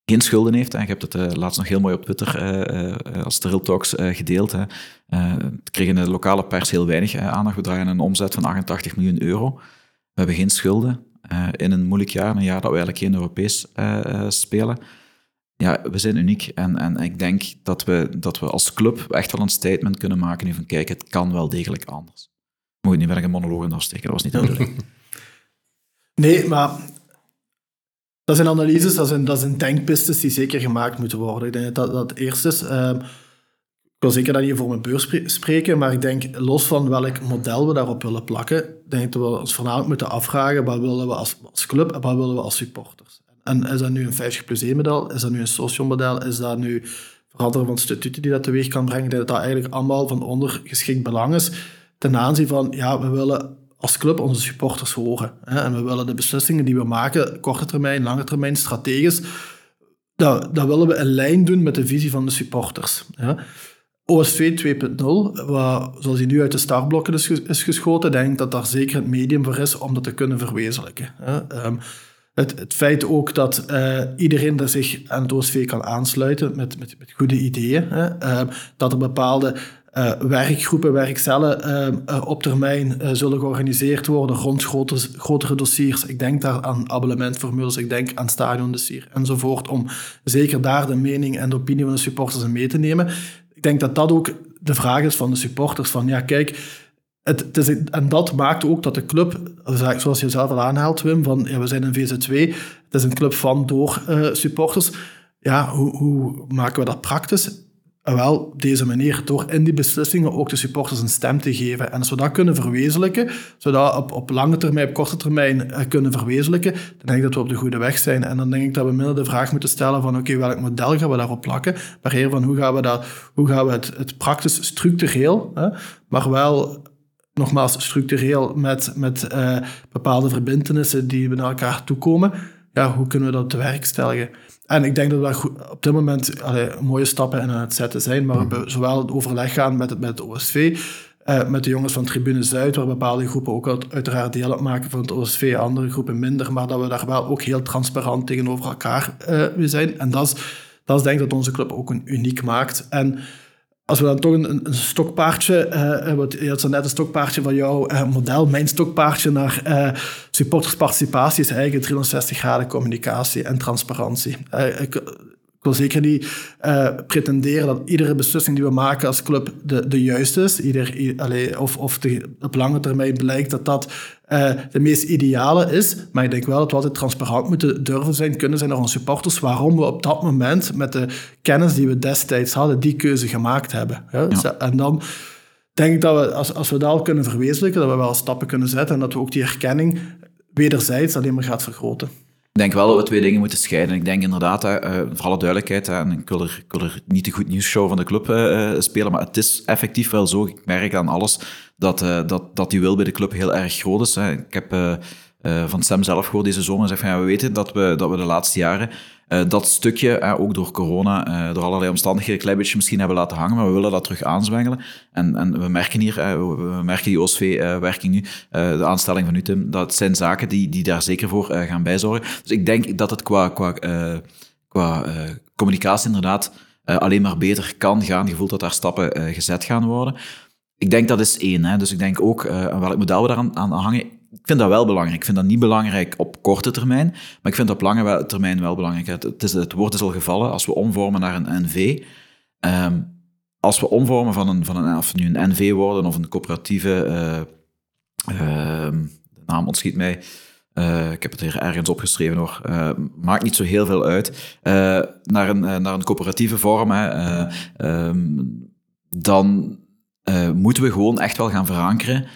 geen schulden heeft. En je hebt het uh, laatst nog heel mooi op Twitter uh, als Trill Talks gedeeld. Hè. het kreeg in de lokale pers heel weinig aandacht. We draaien een omzet van 88 miljoen euro. We hebben geen schulden in een moeilijk jaar, een jaar dat we eigenlijk geen Europees spelen. Ja, we zijn uniek en, en ik denk dat we, dat we als club echt wel een statement kunnen maken nu van kijk, het kan wel degelijk anders. Moet je niet weer een monoloog in afsteken, dat was niet de bedoeling. Nee, maar dat zijn analyses, dat zijn, dat zijn denkpistes die zeker gemaakt moeten worden. Ik denk dat dat het eerste is. Uh, ik wil zeker dat niet voor mijn beurs spreken, maar ik denk, los van welk model we daarop willen plakken, denk ik dat we ons voornamelijk moeten afvragen, wat willen we als, als club en wat willen we als supporters? En is dat nu een 50 plus 1 model? Is dat nu een social model? Is dat nu veranderen van statuten die dat teweeg kan brengen? Dat dat eigenlijk allemaal van ondergeschikt belang is ten aanzien van, ja, we willen als club onze supporters horen. Hè? En we willen de beslissingen die we maken, korte termijn, lange termijn, strategisch, dat, dat willen we in lijn doen met de visie van de supporters. Hè? OSV 2.0, zoals die nu uit de startblokken is, geschoten, denk ik dat daar zeker het medium voor is om dat te kunnen verwezenlijken. Hè? Um, het, het, feit ook dat uh, iedereen er zich aan OSV kan aansluiten met, met, met goede ideeën. Hè? Uh, dat er bepaalde uh, werkgroepen, werkcellen uh, op termijn zullen georganiseerd worden rond grotere, grotere dossiers. Ik denk daar aan abonnementformules, ik denk aan stadiondossier enzovoort, om zeker daar de mening en de opinie van de supporters in mee te nemen. Ik denk dat dat ook de vraag is van de supporters, van ja, kijk, en dat maakt ook dat de club, zoals je zelf al aanhaalt, Wim, van we zijn een VZ2, het is een club van door supporters. Ja, hoe, maken we dat praktisch? wel, deze manier, door in die beslissingen ook de supporters een stem te geven. En als we dat kunnen verwezenlijken, zodat op, op lange termijn, op korte termijn uh, kunnen verwezenlijken, dan denk ik dat we op de goede weg zijn. En dan denk ik dat we minder de vraag moeten stellen van oké, welk model gaan we daarop plakken, maar eerder van hoe gaan we, dat, hoe gaan we het, het praktisch structureel, hè, maar wel nogmaals structureel met, met uh, bepaalde verbindenissen die we naar elkaar toekomen, ja, hoe kunnen we dat te werk stellen? En ik denk dat we op dit moment allee, mooie stappen in aan het zetten zijn. Maar we zowel het overleg gaan met het, met het OSV, uh, met de jongens van Tribune Zuid, waar bepaalde groepen ook uiteraard deel uitmaken van het OSV, andere groepen minder. Maar dat we daar wel ook heel transparant tegenover elkaar uh, zijn. En dat is, dat is denk ik dat onze club ook een uniek maakt. En als we dan toch een, een stokpaardje, uh, wat, je had zo net een stokpaardje van jouw uh, model, mijn stokpaardje naar supportersparticipatie is eigenlijk 360 graden communicatie en transparantie. Ik, ik, wil zeker niet pretenderen dat iedere beslissing die we maken als club de, de juiste is. Ieder, of of de, op lange termijn blijkt dat dat uh, de meest ideale is. Maar ik denk wel dat we altijd transparant moeten durven zijn, kunnen zijn naar onze supporters, waarom we op dat moment met de kennis die we destijds hadden, die keuze gemaakt hebben. Ja? En dan denk ik dat we, als, als we dat al kunnen verwezenlijken, dat we wel stappen kunnen zetten en dat we ook die herkenning wederzijds alleen maar gaat vergroten. Ik denk wel dat we twee dingen moeten scheiden. Ik denk inderdaad, uh, voor alle duidelijkheid, en ik wil, er, niet de goed nieuws show van de club uh, spelen, maar het is effectief wel zo. Ik merk aan alles dat, dat, dat die wil bij de club heel erg groot is. Ik heb van Sam zelf gehoord deze zomer van ja, we weten dat we, dat we de laatste jaren uh, dat stukje, ook door corona, door allerlei omstandigheden, een klein beetje misschien hebben laten hangen, maar we willen dat terug aanzwengelen. En, en we merken hier, we merken die OSV-werking nu, de aanstelling van u, Tim, dat zijn zaken die, die daar zeker voor gaan bijzorgen. Dus ik denk dat het qua, qua, qua communicatie inderdaad alleen maar beter kan gaan. Je voelt dat daar stappen gezet gaan worden. Ik denk dat is één. Hè. Dus ik denk ook uh, welk model we daar aan, aan hangen. Ik vind dat wel belangrijk. Ik vind dat niet belangrijk op korte termijn, maar ik vind dat op lange termijn wel belangrijk. Het, is, het woord is al gevallen. Als we omvormen naar een NV, ehm, als we omvormen van een, van een, nu een NV worden of een coöperatieve, uh, uh, de naam ontschiet mij, uh, ik heb het hier ergens opgeschreven hoor. Uh, maakt niet zo heel veel uit. Naar, een, naar een coöperatieve vorm, hè, um, dan moeten we gewoon echt wel gaan verankeren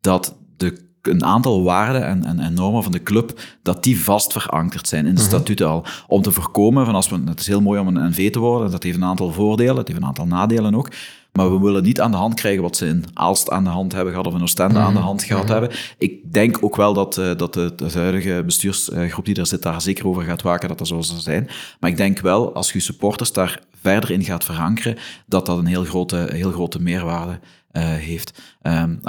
dat de een aantal waarden en, en, en normen van de club, dat die vast verankerd zijn in de statuten al. Om te voorkomen van als we, het is heel mooi om een NV te worden, dat heeft een aantal voordelen, het heeft een aantal nadelen ook. Maar we willen niet aan de hand krijgen wat ze in Aalst aan de hand hebben gehad of in Oostende aan de hand gehad hebben. Ik denk ook wel dat, eh, dat de, de huidige bestuursgroep die er zit daar zeker over gaat waken dat dat zo zal zijn. Maar ik denk wel, als je supporters daar verder in gaat verankeren, dat dat een heel grote, heel grote meerwaarde eh, heeft. Um,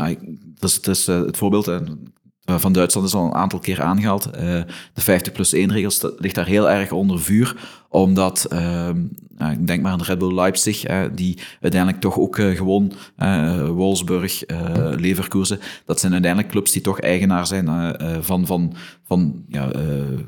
dus het, voorbeeld uh, van Duitsland is al een aantal keer aangehaald. de 50 plus 1 regels ligt daar heel erg onder vuur, omdat, ehm, ik denk maar aan de Red Bull Leipzig, die uiteindelijk toch ook gewoon Wolfsburg, Leverkusen, dat zijn uiteindelijk clubs die toch eigenaar zijn van, van, van ja,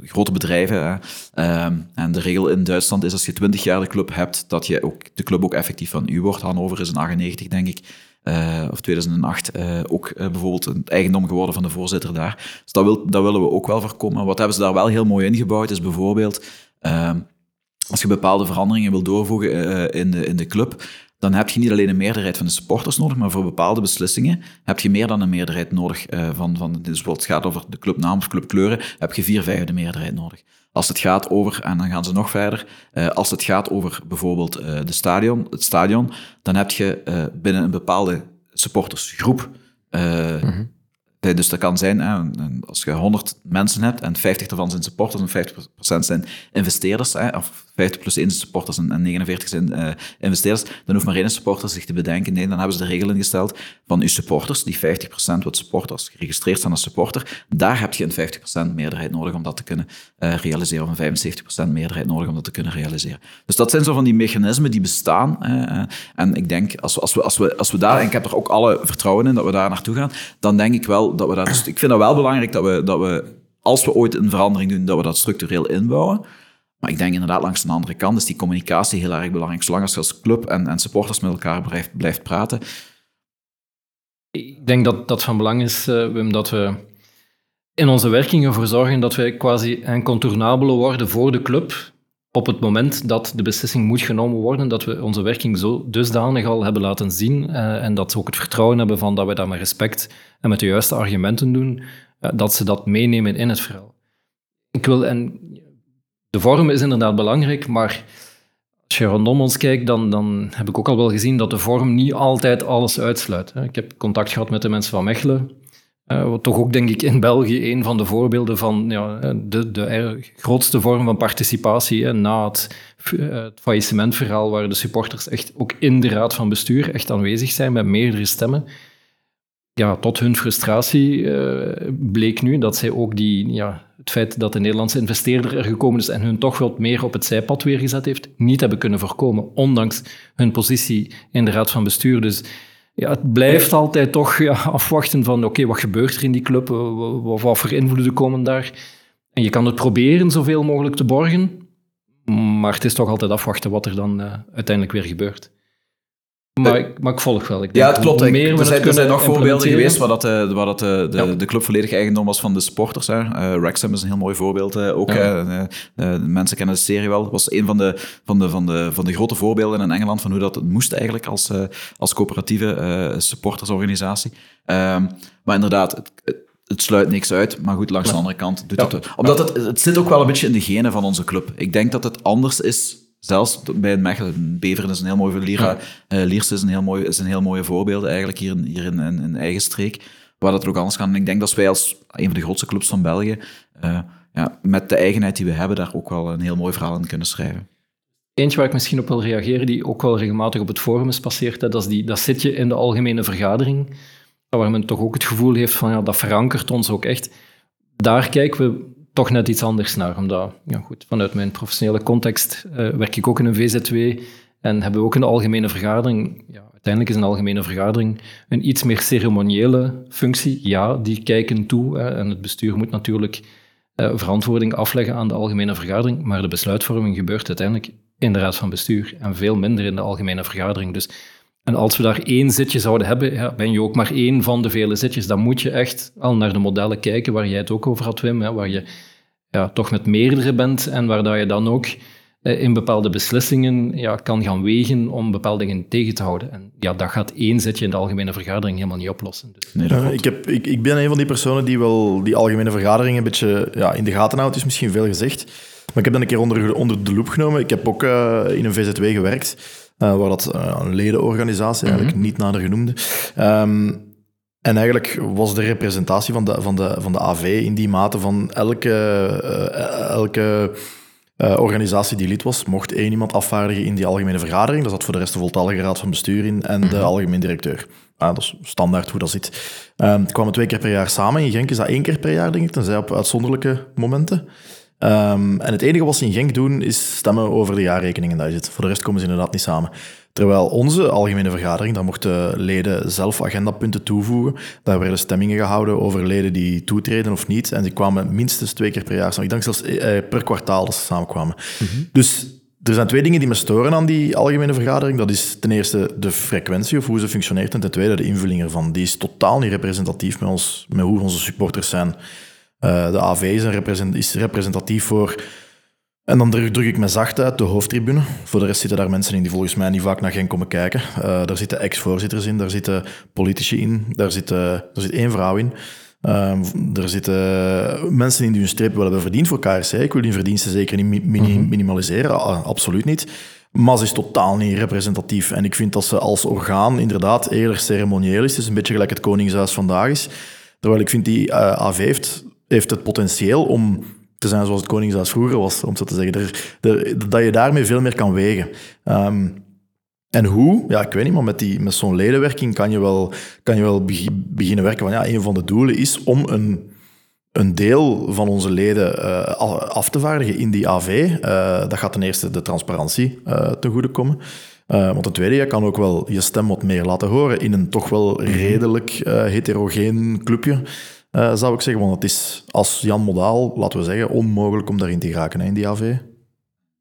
grote bedrijven. Ehm, en de regel in Duitsland is als je 20 jaar de club hebt, dat je ook, de club ook effectief van u wordt. Hannover is in 98, denk ik. Uh, of 2008 uh, ook uh, bijvoorbeeld een eigendom geworden van de voorzitter daar. Dus dat, dat willen we ook wel voorkomen. Wat hebben ze daar wel heel mooi ingebouwd, is bijvoorbeeld ehm, als je bepaalde veranderingen wil doorvoegen in, de, in de club, dan heb je niet alleen een meerderheid van de supporters nodig, maar voor bepaalde beslissingen heb je meer dan een meerderheid nodig. van, van, dus bijvoorbeeld het gaat over de clubnaam of clubkleuren, heb je vier vijfde meerderheid nodig. Als het gaat over, en dan gaan ze nog verder, uh, als het gaat over bijvoorbeeld uh, de stadion, het stadion, dan heb je uh, binnen een bepaalde supportersgroep mm dus dat kan zijn, hè, als je 100 mensen hebt en 50 daarvan zijn supporters en 50% zijn investeerders, hè, of 50 plus 1 zijn supporters en 49 zijn uh, investeerders, dan hoeft maar één supporter zich te bedenken. Nee, dan hebben ze de regel ingesteld van uw supporters, die 50% wat supporters geregistreerd zijn als supporter, daar heb je een 50% meerderheid nodig om dat te kunnen uh, realiseren, of een 75% meerderheid nodig om dat te kunnen realiseren. Dus dat zijn zo van die mechanismen die bestaan. Uh, en ik denk, als we, als, we, als, we, als we daar, en ik heb er ook alle vertrouwen in dat we daar naartoe gaan, dan denk ik wel dat we. Dus ik vind dat wel belangrijk dat we, dat we, als we ooit een verandering doen, dat we dat structureel inbouwen. Maar ik denk inderdaad langs de andere kant is die communicatie heel erg belangrijk. Zolang als je als club en, en supporters met elkaar blijft, blijft praten. Ik denk dat dat van belang is, uh, Wim, dat we in onze werking ervoor zorgen dat wij quasi incontournabele worden voor de club op het moment dat de beslissing moet genomen worden, dat we onze werking zo dusdanig al hebben laten zien uh, en dat ze ook het vertrouwen hebben van dat we dat met respect en met de juiste argumenten doen, uh, dat ze dat meenemen in het verhaal. Ik wil, en de vorm is inderdaad belangrijk, maar als je rondom ons kijkt, dan, dan heb ik ook al wel gezien dat de vorm niet altijd alles uitsluit. Ik heb contact gehad met de mensen van Mechelen, uh, wat toch ook, denk ik, in België een van de voorbeelden van ja, de, de grootste vorm van participatie na het, uh, het faillissementverhaal, waar de supporters echt ook in de raad van bestuur echt aanwezig zijn met meerdere stemmen. Ja, tot hun frustratie bleek nu dat zij ook die, ja, het feit dat de Nederlandse investeerder er gekomen is en hun toch wat meer op het zijpad weer gezet heeft, niet hebben kunnen voorkomen, ondanks hun positie in de raad van bestuur. Dus ja, het blijft altijd toch ja, afwachten van oké, wat gebeurt er in die club? Wat, wat voor invloeden komen daar? En je kan het proberen zoveel mogelijk te borgen, maar het is toch altijd afwachten wat er dan uh, uiteindelijk weer gebeurt. Maar, ik, maar ik volg wel. Ik denk, ja, het klopt. Meer er, zijn, er zijn nog voorbeelden geweest waar, dat, uh, waar dat, uh, de, ja. de club volledig eigendom was van de supporters. Hè. Uh, Wrexham is een heel mooi voorbeeld ook. Ja. mensen kennen de serie wel. Was een van de, van, de, van, de, van de grote voorbeelden in Engeland van hoe dat het moest eigenlijk als, als coöperatieve supportersorganisatie. Um, maar inderdaad, het, het sluit niks uit, maar goed, langs de andere kant doet het. Omdat het, het zit ook wel een beetje in de genen van onze club. Ik denk dat het anders is zelfs bij het Mechelen, Beveren is een heel mooi Lira, ja. uh, Liers is een heel mooi, is een heel mooie voorbeeld eigenlijk hier, in, hier in, in, in eigen streek, waar dat er ook anders kan. En ik denk dat wij als een van de grootste clubs van België, uh, ja, met de eigenheid die we hebben, daar ook wel een heel mooi verhaal in kunnen schrijven. Eentje waar ik misschien op wil reageren, die ook wel regelmatig op het forum is passeerd, dat, is die, dat zit je in de algemene vergadering, waar men toch ook het gevoel heeft van, ja, dat verankert ons ook echt. Daar kijken we toch net iets anders naar. Omdat, ja goed, vanuit mijn professionele context uh, werk ik ook in een VZW en hebben we ook een algemene vergadering. Ja, uiteindelijk is een algemene vergadering een iets meer ceremoniële functie. Ja, die kijken toe hè, en het bestuur moet natuurlijk uh, verantwoording afleggen aan de algemene vergadering, maar de besluitvorming gebeurt uiteindelijk in de raad van bestuur en veel minder in de algemene vergadering. Dus en als we daar één zitje zouden hebben, ja, ben je ook maar één van de vele zitjes. Dan moet je echt al naar de modellen kijken waar jij het ook over had, Wim. Hè, waar je ja, toch met meerdere bent en waar dat je dan ook eh, in bepaalde beslissingen ja, kan gaan wegen om bepaalde dingen tegen te houden. En ja, dat gaat één zetje in de algemene vergadering helemaal niet oplossen. Dus. Nee, klopt. ik, heb, ik, ik ben een van die personen die wel die algemene vergadering een beetje ja, in de gaten houdt, is misschien veel gezegd. Maar ik heb dat een keer onder, onder de loep genomen. Ik heb ook eh, in een VZW gewerkt, eh, waar dat eh, een ledenorganisatie, eigenlijk niet nader genoemde. Ehm, en eigenlijk was de representatie van de, van de, van de AV in die mate van elke, eh, elke eh, organisatie die lid was, mocht één iemand afvaardigen in die algemene vergadering. Daar zat voor de rest de voltallige raad van bestuur in en de algemeen directeur. Ah, dat is standaard hoe dat zit. Ehm het kwamen twee keer per jaar samen. In Genk is dat één keer per jaar, denk ik, tenzij op uitzonderlijke momenten. Ehm, en het enige wat ze in Genk doen, is stemmen over de jaarrekening en dat is het. Voor de rest komen ze inderdaad niet samen. Terwijl onze algemene vergadering, daar mochten leden zelf agendapunten toevoegen. Daar werden stemmingen gehouden over leden die toetreden of niet. En die kwamen minstens twee keer per jaar samen. Ik denk zelfs eh, per kwartaal dat ze samenkwamen. Dus er zijn twee dingen die me storen aan die algemene vergadering. Dat is ten eerste de frequentie of hoe ze functioneert. En ten tweede de invulling ervan. Die is totaal niet representatief met, ons, met hoe onze supporters zijn. Eh, de AV is, een represent- is representatief voor... En dan druk, druk ik me zacht uit, de hoofdtribune. Voor de rest zitten daar mensen in die volgens mij niet vaak naar Genk komen kijken. Eh, daar zitten ex-voorzitters in, daar zitten politici in, daar zit, er zit één vrouw in. Ehm, er zitten mensen in die hun streep wel hebben verdiend voor KRC. Ik wil die verdiensten zeker niet mini- minimaliseren, ah, absoluut niet. Maar ze is totaal niet representatief. En ik vind dat ze als orgaan inderdaad eerder ceremonieel is. Het is een beetje gelijk het Koningshuis vandaag is. Terwijl ik vind die eh, AV heeft, heeft het potentieel om te zijn zoals het Koningshuis vroeger was, om zo te zeggen. Er, er- dat je daarmee veel meer kan wegen. Ehm, en hoe? Ja, ik weet niet, maar met, die- met zo'n ledenwerking kan je wel, kan je wel begi- beginnen werken. Van, ja, een van de doelen is om een, een deel van onze leden eh, af te vaardigen in die AV. Eh, dat gaat ten eerste de transparantie eh ten goede komen. Want ten tweede, je kan ook wel je stem wat meer laten horen in een toch wel redelijk eh, heterogeen clubje, eh, zou ik zeggen. Want het is als Jan Modaal, laten we zeggen, onmogelijk om daarin te geraken hè, in die AV.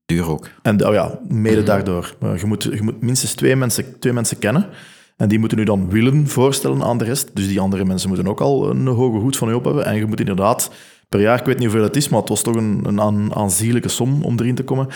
Duur ook. En oh ja, mede daardoor. Eh, Je moet, je moet minstens twee mensen, twee mensen kennen. En die moeten u dan willen voorstellen aan de rest. Dus die andere mensen moeten ook al een hoge hoed van u op hebben. En je moet inderdaad per jaar, ik weet niet hoeveel het is, maar het was toch een, een aan, aanzienlijke som om erin te komen.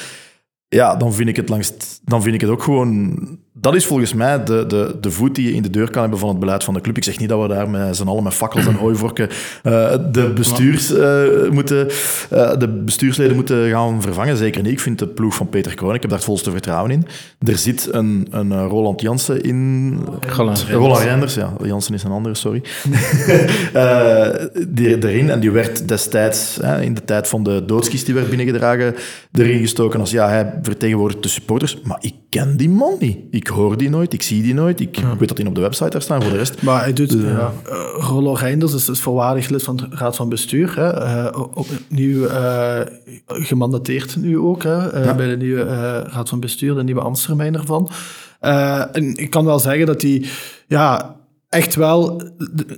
Ja, dan vind ik het, langs, dan vind ik het ook gewoon... Dat is volgens mij de, de, de voet die je in de deur kan hebben van het beleid van de club. Ik zeg niet dat we daar met z'n allen met fakkels en hooivorken eh, de, bestuurs, eh, moeten, eh, de bestuursleden moeten gaan vervangen. Zeker niet. Ik vind de ploeg van Peter Kroon, ik heb daar het volste vertrouwen in. Er zit een, een Roland Jansen in... Roland Roland Reinders, ja. Jansen is een andere, sorry. Die erin. En die werd destijds, in de tijd van de doodskist die werd binnengedragen, erin gestoken als ja, hij vertegenwoordigt de supporters. Maar ik ken die man niet. Ik hoor die nooit, ik zie die nooit. Ik weet dat die op de website daar staan voor de rest. Maar hij doet... ja. eh, Rollo Reinders is, is voorwaardig lid van de Raad van Bestuur. Hè. Eh, opnieuw eh, gemandateerd nu ook hè, bij de nieuwe Raad van Bestuur, de nieuwe ambtstermijn ervan. En ik kan wel zeggen dat hij... Ja, echt wel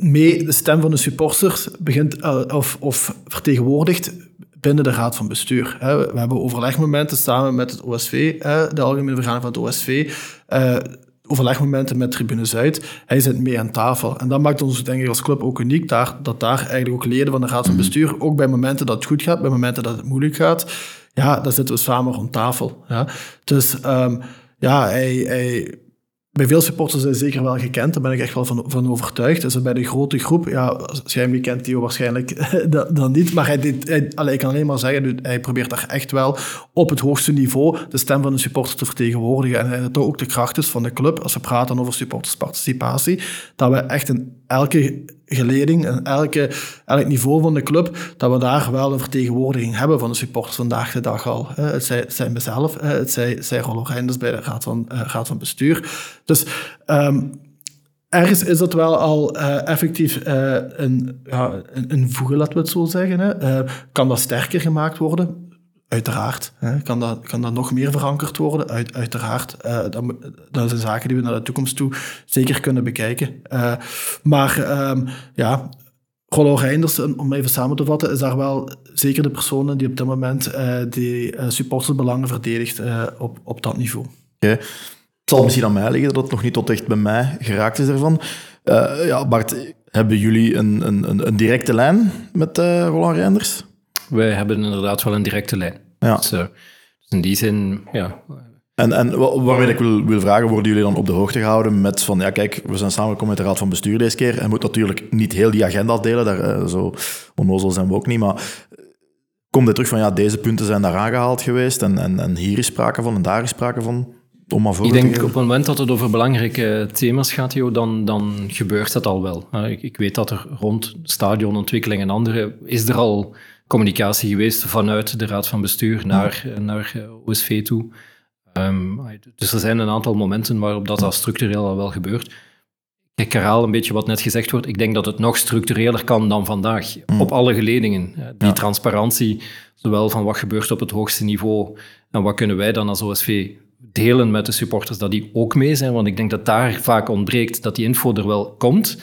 mee de stem van de supporters begint of, of vertegenwoordigt binnen de raad van bestuur. We hebben overlegmomenten samen met het OSV, de algemene vergadering van het OSV, eh, overlegmomenten met Tribune Zuid. Hij zit mee aan tafel. En dat maakt ons denk ik als club ook uniek, daar, dat daar eigenlijk ook leden van de raad van bestuur, ook bij momenten dat het goed gaat, bij momenten dat het moeilijk gaat, ja, daar zitten we samen rond tafel. Ja. Dus ehm, ja, hij, hij, bij veel supporters hij zeker wel gekend, daar ben ik echt wel van, van overtuigd. Dus bij de grote groep, ja, als kent, Theo waarschijnlijk dan, niet. Maar hij, hij, ik kan alleen maar zeggen, hij probeert daar echt wel op het hoogste niveau de stem van de supporter te vertegenwoordigen. En dat ook de kracht is van de club, als we praten over supportersparticipatie, dat we echt in elke geleding en elke, elk niveau van de club, dat we daar wel een vertegenwoordiging hebben van de supporters vandaag de dag al. Het zij, het zij mezelf, het zij, zij Rollo Reinders bij de Raad van, raad van Bestuur. Dus ehm, ergens is dat wel al eh, effectief eh, een, ja, een, een voegen, laten we het zo zeggen. Hè. Kan dat sterker gemaakt worden? Uiteraard. Hè. Kan, dat, kan dat nog meer verankerd worden? Uit, uiteraard. Eh, dat, dat zijn zaken die we naar de toekomst toe zeker kunnen bekijken. Eh, maar ehm, ja, Rollo Reinders, om even samen te vatten, is daar wel zeker de persoon die op dit moment eh die supportersbelangen verdedigt op, op dat niveau. Het zal misschien aan mij liggen dat het nog niet tot echt bij mij geraakt is ervan. Ja, Bart, hebben jullie een, een, een, een directe lijn met Roland Reinders? Wij hebben inderdaad wel een directe lijn. Ja. Dus, eh, dus in die zin, ja, En, en wa- waarmee ik wil, wil vragen, worden jullie dan op de hoogte gehouden met van, ja kijk, we zijn samengekomen met de Raad van Bestuur deze keer en moet natuurlijk niet heel die agenda delen, daar, eh, zo onnozel zijn we ook niet, maar eh, komt er terug van, ja, deze punten zijn daar aangehaald geweest en, en, en hier is sprake van en daar is sprake van, om maar voor Ik denk op het moment dat het over belangrijke thema's gaat, Jo, dan, dan gebeurt dat al wel. Ik, ik weet dat er rond stadionontwikkeling en andere is er al communicatie geweest vanuit de Raad van Bestuur naar, naar eh, OSV toe. Ehm, dus er zijn een aantal momenten waarop dat, dat structureel al wel gebeurt. Ik herhaal een beetje wat net gezegd wordt. Ik denk dat het nog structureler kan dan vandaag. Op alle geledingen. Eh, Die transparantie, zowel van wat gebeurt op het hoogste niveau en wat kunnen wij dan als OSV delen met de supporters, dat die ook mee zijn. Want ik denk dat daar vaak ontbreekt dat die info er wel komt,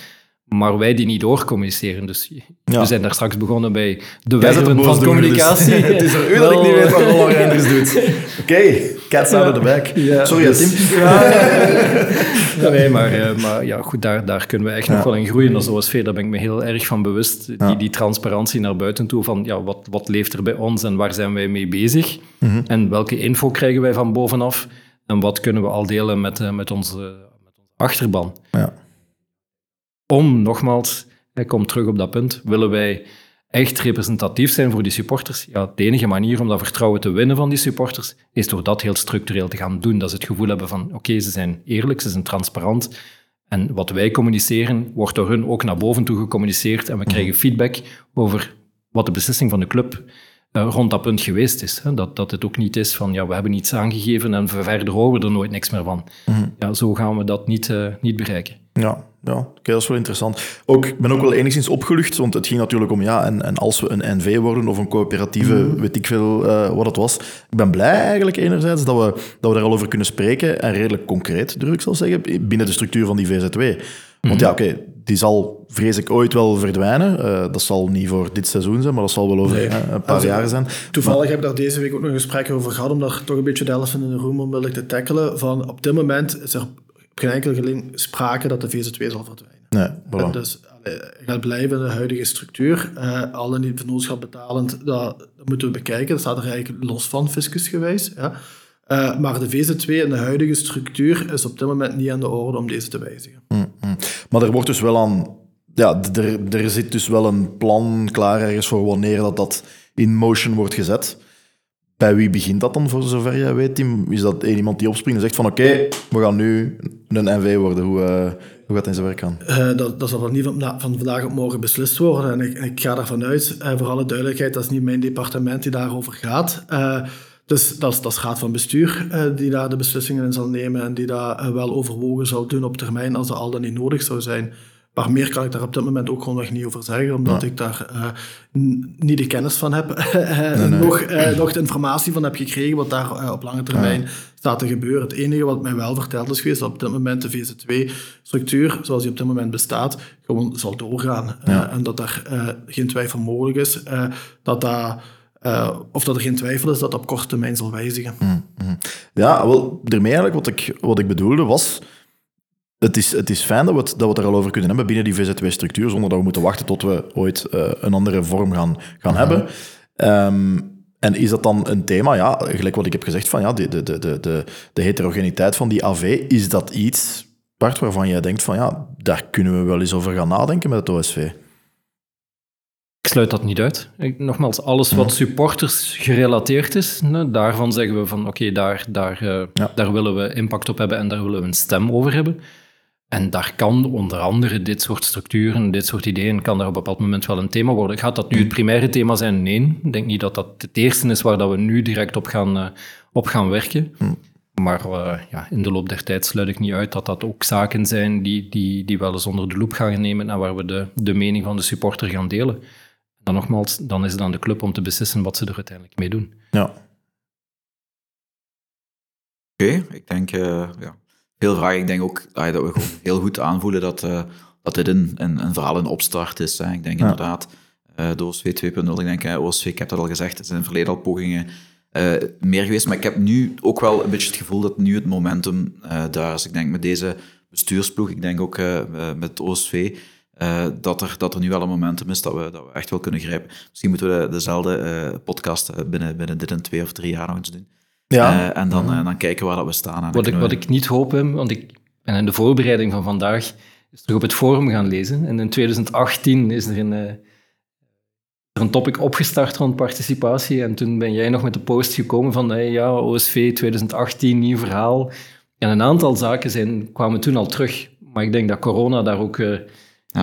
maar wij die niet doorcommuniceren. Dus Ja. we zijn daar straks begonnen bij de werven van dus communicatie. het is er u dat ik niet weet wat Roland Reinders doet. Oké, cats out of the bag. Ja, Sorry, dus- Tim. Ja, nee, maar, eh, maar ja, goed, daar, daar kunnen we echt nog wel in groeien als OSV. Daar ben ik me heel erg van bewust. Die, die transparantie naar buiten toe van ja, wat, wat leeft er bij ons en waar zijn wij mee bezig? En welke info krijgen wij van bovenaf? En wat kunnen we al delen met, eh, met, onze, met onze achterban? Ja. Om, nogmaals, ik kom terug op dat punt, willen wij echt representatief zijn voor die supporters? Ja, de enige manier om dat vertrouwen te winnen van die supporters is door dat heel structureel te gaan doen. Dat ze het gevoel hebben van, oké, ze zijn eerlijk, ze zijn transparant. En wat wij communiceren, wordt door hun ook naar boven toe gecommuniceerd. En we krijgen feedback over wat de beslissing van de club eh, rond dat punt geweest is. Hè. Dat, dat het ook niet is van, ja, we hebben iets aangegeven en verder horen we er nooit niks meer van. Ja, zo gaan we dat niet, eh, niet bereiken. Ja, ja oké, dat is wel interessant. Ook, ik ben ook wel enigszins opgelucht, want het ging natuurlijk om, ja, en, en als we een NV worden of een coöperatieve, weet ik veel eh, wat het was. Ik ben blij eigenlijk enerzijds dat we, dat we daar al over kunnen spreken, en redelijk concreet, durf ik zal zeggen, binnen de structuur van die VZW. Want ja, oké, die zal, vrees ik, ooit wel verdwijnen. Eh, dat zal niet voor dit seizoen zijn, maar dat zal wel over eh, een paar Also, jaar zijn. Toevallig heb ik daar deze week ook nog een gesprek over gehad, om daar toch een beetje de elephant in de room onmiddellijk te tackelen. Van op dit moment is er op geen enkele gelegenheid sprake dat de VZW zal verdwijnen. Nee, voilà. Dus allee, gaat blijven in de huidige structuur. Eh al en niet vennootschap betalend, dat, dat moeten we bekijken. Dat staat er eigenlijk los van, fiscusgewijs. Ja. Eh, maar de VZ2 in de huidige structuur is op dit moment niet aan de orde om deze te wijzigen. Maar er wordt dus wel aan... Ja, er, er zit dus wel een plan klaar ergens voor wanneer dat, dat in motion wordt gezet. Bij wie begint dat dan, voor zover jij weet, Tim? Is dat één iemand die opspringt en zegt van oké, we gaan nu een NV worden. Hoe, eh, hoe gaat dat in zijn werk gaan? Eh, dat, dat zal wel niet van, na- van vandaag op morgen beslist worden. En ik, en ik ga ervan uit, eh, voor alle duidelijkheid, dat is niet mijn departement die daarover gaat. Dus dat is, dat is raad van bestuur eh, die daar de beslissingen in zal nemen en die daar eh, wel overwogen zal doen op termijn als dat al dan niet nodig zou zijn. Maar meer kan ik daar op dit moment ook gewoon nog niet over zeggen, omdat ik daar eh, niet de kennis van heb, eh, Nog, nog de informatie van heb gekregen wat daar op lange termijn staat te gebeuren. Het enige wat mij wel verteld is geweest, dat op dit moment de VZ2-structuur, zoals die op dit moment bestaat, gewoon zal doorgaan. En dat er eh, geen twijfel mogelijk is, dat dat, eh, of dat er geen twijfel is dat dat op korte termijn zal wijzigen. Ja, wel, daarmee eigenlijk wat ik, wat ik bedoelde was... Het is, het is fijn dat we het, dat we er al over kunnen hebben binnen die VZW-structuur, zonder dat we moeten wachten tot we ooit eh, een andere vorm gaan, gaan hebben. Ehm, en is dat dan een thema? Ja, gelijk wat ik heb gezegd, van ja, de, de, de, de, de, de heterogeniteit van die AV, is dat iets, Bart, waarvan jij denkt van ja, daar kunnen we wel eens over gaan nadenken met het OSV? Ik sluit dat niet uit. Ik, nogmaals, alles wat supporters gerelateerd is, daarvan zeggen we van oké, daar, daar, eh, Ja. daar willen we impact op hebben en daar willen we een stem over hebben. En daar kan onder andere dit soort structuren, dit soort ideeën, kan daar op een bepaald moment wel een thema worden. Gaat dat nu het primaire thema zijn? Nee. Ik denk niet dat dat het eerste is waar dat we nu direct op gaan, eh, op gaan werken. Maar eh, ja, in de loop der tijd sluit ik niet uit dat dat ook zaken zijn die, die, die wel eens onder de loep gaan nemen en waar we de, de mening van de supporter gaan delen. Dan nogmaals, dan is het aan de club om te beslissen wat ze er uiteindelijk mee doen. Ja, Oké, ik denk, eh, ja, veel vragen. Ik denk ook ah, dat we gewoon heel goed aanvoelen dat, eh, dat dit een, een, een verhaal in opstart is. Hè. Ik denk inderdaad, eh de OSV 2.0, ik denk, OSV, ik heb dat al gezegd, er zijn in het verleden al pogingen eh, meer geweest, maar ik heb nu ook wel een beetje het gevoel dat nu het momentum eh, daar is. Ik denk met deze bestuursploeg, ik denk ook met het OSV, eh, dat, er, dat er nu wel een momentum is dat we, dat we echt wel kunnen grijpen. Misschien moeten we dezelfde eh, podcast eh, binnen, binnen dit en twee of drie jaar nog eens doen. Ja. Eh, en dan, dan kijken waar dat we staan. En Wat ik, wat we- ik niet hoop, hè, want ik ben in de voorbereiding van vandaag is terug op het forum gaan lezen. En in 2018 is er een, een topic opgestart rond participatie. En toen ben jij nog met de post gekomen van hey, ja, OSV 2018, nieuw verhaal. En een aantal zaken zijn, kwamen toen al terug. Maar ik denk dat corona daar ook eh,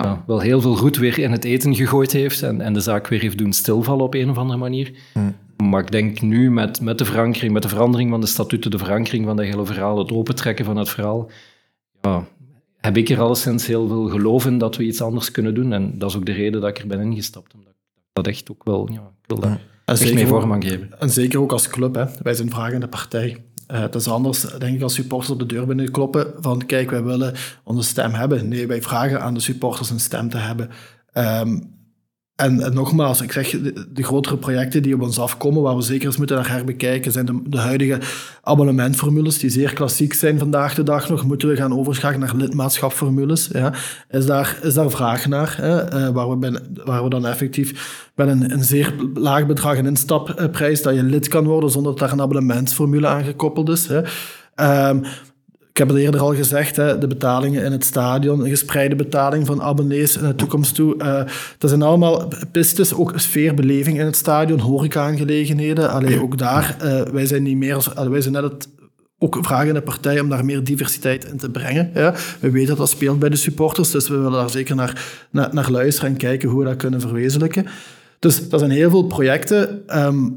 ja, wel heel veel goed weer in het eten gegooid heeft. En, en de zaak weer heeft doen stilvallen op een of andere manier. Maar ik denk nu met, met de verankering, met de verandering van de statuten, de verankering van dat hele verhaal, het opentrekken van het verhaal, ja, heb ik er alleszins heel veel geloof in dat we iets anders kunnen doen. En dat is ook de reden dat ik er ben ingestapt. Omdat ik dat echt ook wel, ja, ik wil daar En echt zeker mee ook- vorm aan geven. En zeker ook als club. Hè. Wij zijn vragende partij. Eh het is anders, denk ik, als supporters op de deur binnenkloppen van kijk, wij willen onze stem hebben. Nee, wij vragen aan de supporters een stem te hebben. Ehm, en, en nogmaals, ik zeg, de, grotere projecten die op ons afkomen, waar we zeker eens moeten naar herbekijken, zijn de, de huidige abonnementformules, die zeer klassiek zijn vandaag de dag nog. Moeten we gaan overschakelen naar lidmaatschapformules? Ja? Is, daar, is daar vraag naar? Hè? Eh, waar, we waar we dan effectief met een, een zeer laag bedrag een instapprijs, dat je lid kan worden zonder dat daar een abonnementsformule aan gekoppeld is. Hè? Ehm, ik heb het eerder al gezegd, hè, de betalingen in het stadion, een gespreide betaling van abonnees in de toekomst toe. eh, dat zijn allemaal pistes, ook sfeerbeleving in het stadion, horeca-aangelegenheden. Allee, ook daar, eh, wij zijn niet meer, wij zijn net het ook vragen de partij om daar meer diversiteit in te brengen. Ja. We weten dat dat speelt bij de supporters, dus we willen daar zeker naar, naar, naar luisteren en kijken hoe we dat kunnen verwezenlijken. Dus dat zijn heel veel projecten ehm,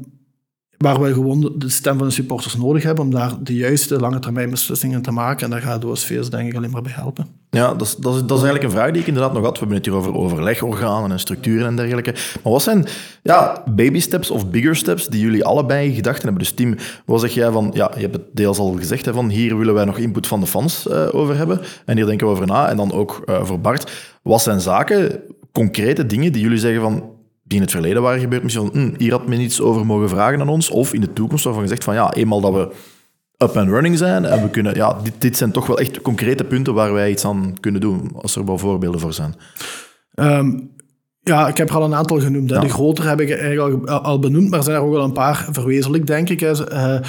waar we gewoon de stem van de supporters nodig hebben om daar de juiste lange termijn beslissingen te maken. En daar gaat OSV's denk ik alleen maar bij helpen. Ja, dat is, dat, is, dat is eigenlijk een vraag die ik inderdaad nog had. We hebben het hier over overlegorganen en structuren en dergelijke. Maar wat zijn ja, baby steps of bigger steps die jullie allebei gedachten hebben? Dus Tim, wat zeg jij van... Ja, je hebt het deels al gezegd, hè, van hier willen wij nog input van de fans eh, over hebben. En hier denken we over na. En dan ook eh, voor Bart. Wat zijn zaken, concrete dingen die jullie zeggen van... Die in het verleden waren gebeurd, misschien van, hm, hier had men iets over mogen vragen aan ons. Of in de toekomst waarvan gezegd van, ja, eenmaal dat we up and running zijn en we kunnen, ja, dit, dit zijn toch wel echt concrete punten waar wij iets aan kunnen doen, als er wel voorbeelden voor zijn. Ehm, ja, ik heb er al een aantal genoemd. Hè. Ja. De grotere heb ik eigenlijk al, al benoemd, maar er zijn er ook wel een paar verwezenlijk, denk ik. Hè. Eh,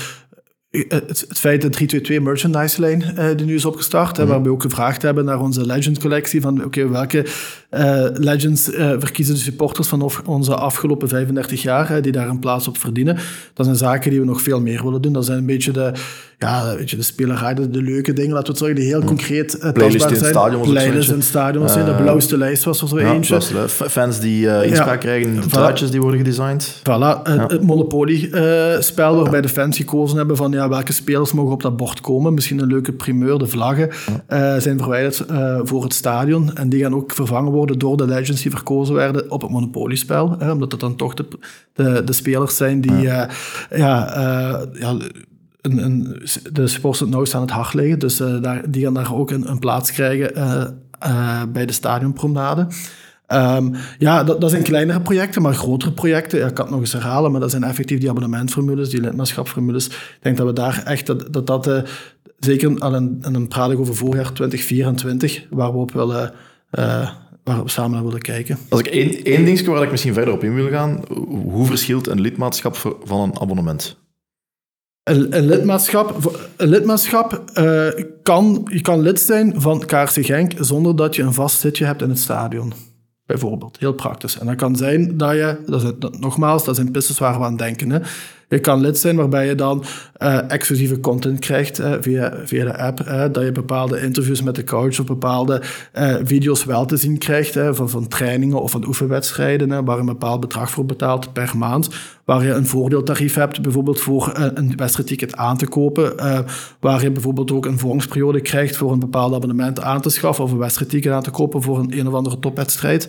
het, het feit dat 322 merchandise lijn eh, die nu is opgestart, hè, waar we ook gevraagd hebben naar onze Legend collectie, van oké, welke eh, Legends eh, verkiezen de supporters van of- onze afgelopen 35 jaar, die daar een plaats op verdienen. Dat zijn zaken die we nog veel meer willen doen. Dat zijn een beetje de, ja, weet je, de spelerij, de, de leuke dingen, laten we het zeggen, die heel concreet eh, Playlist tastbaar in zijn. Playlist eentje. in het stadion was er, de Eh, blauwste lijst was er zo Ja, eentje. dat is, eh, fans die eh, inspraak Ja. krijgen in de Voilà. truitjes die worden gedesigned. Voilà, het, het Monopoly-spel waarbij de fans gekozen hebben van ja, welke spelers mogen op dat bord komen. Misschien een leuke primeur, de vlaggen eh, zijn verwijderd eh, voor het stadion. En die gaan ook vervangen worden door de legends die verkozen werden op het Monopoly-spel. Omdat het dan toch de, de, de spelers zijn die ja. ja, eh, ja, een, een, de supporters het nauwst aan het hart liggen. Dus eh, daar, die gaan daar ook een, een plaats krijgen eh, eh, bij de stadionpromenade. Ehm, ja, dat, dat zijn kleinere projecten, maar grotere projecten, ik kan het nog eens herhalen, maar dat zijn effectief die abonnementformules, die lidmaatschapsformules. Ik denk dat we daar echt, dat dat, dat zeker, al een, en dan praat over voorjaar 2024, waar we op willen, waar we samen naar willen kijken. Als ik één, één waar ik misschien verder op in wil gaan, hoe verschilt een lidmaatschap van een abonnement? Een, lidmaatschap, een lidmaatschap eh, kan, je kan lid zijn van KRC Genk zonder dat je een vast zitje hebt in het stadion. Bijvoorbeeld, heel praktisch. En dat kan zijn dat je, dat is, nogmaals, dat zijn pistes waar we aan denken. Hè. Je kan lid zijn waarbij je dan eh, exclusieve content krijgt eh, via, via de app. eh, dat je bepaalde interviews met de coach of bepaalde video's wel te zien krijgt. van, van trainingen of van oefenwedstrijden. Waar een bepaald bedrag voor betaalt per maand. Waar je een voordeeltarief hebt, bijvoorbeeld voor een, wedstrijdticket aan te kopen. waar je bijvoorbeeld ook een vormingsperiode krijgt voor een bepaald abonnement aan te schaffen. Of een wedstrijdticket aan te kopen voor een een of andere topwedstrijd.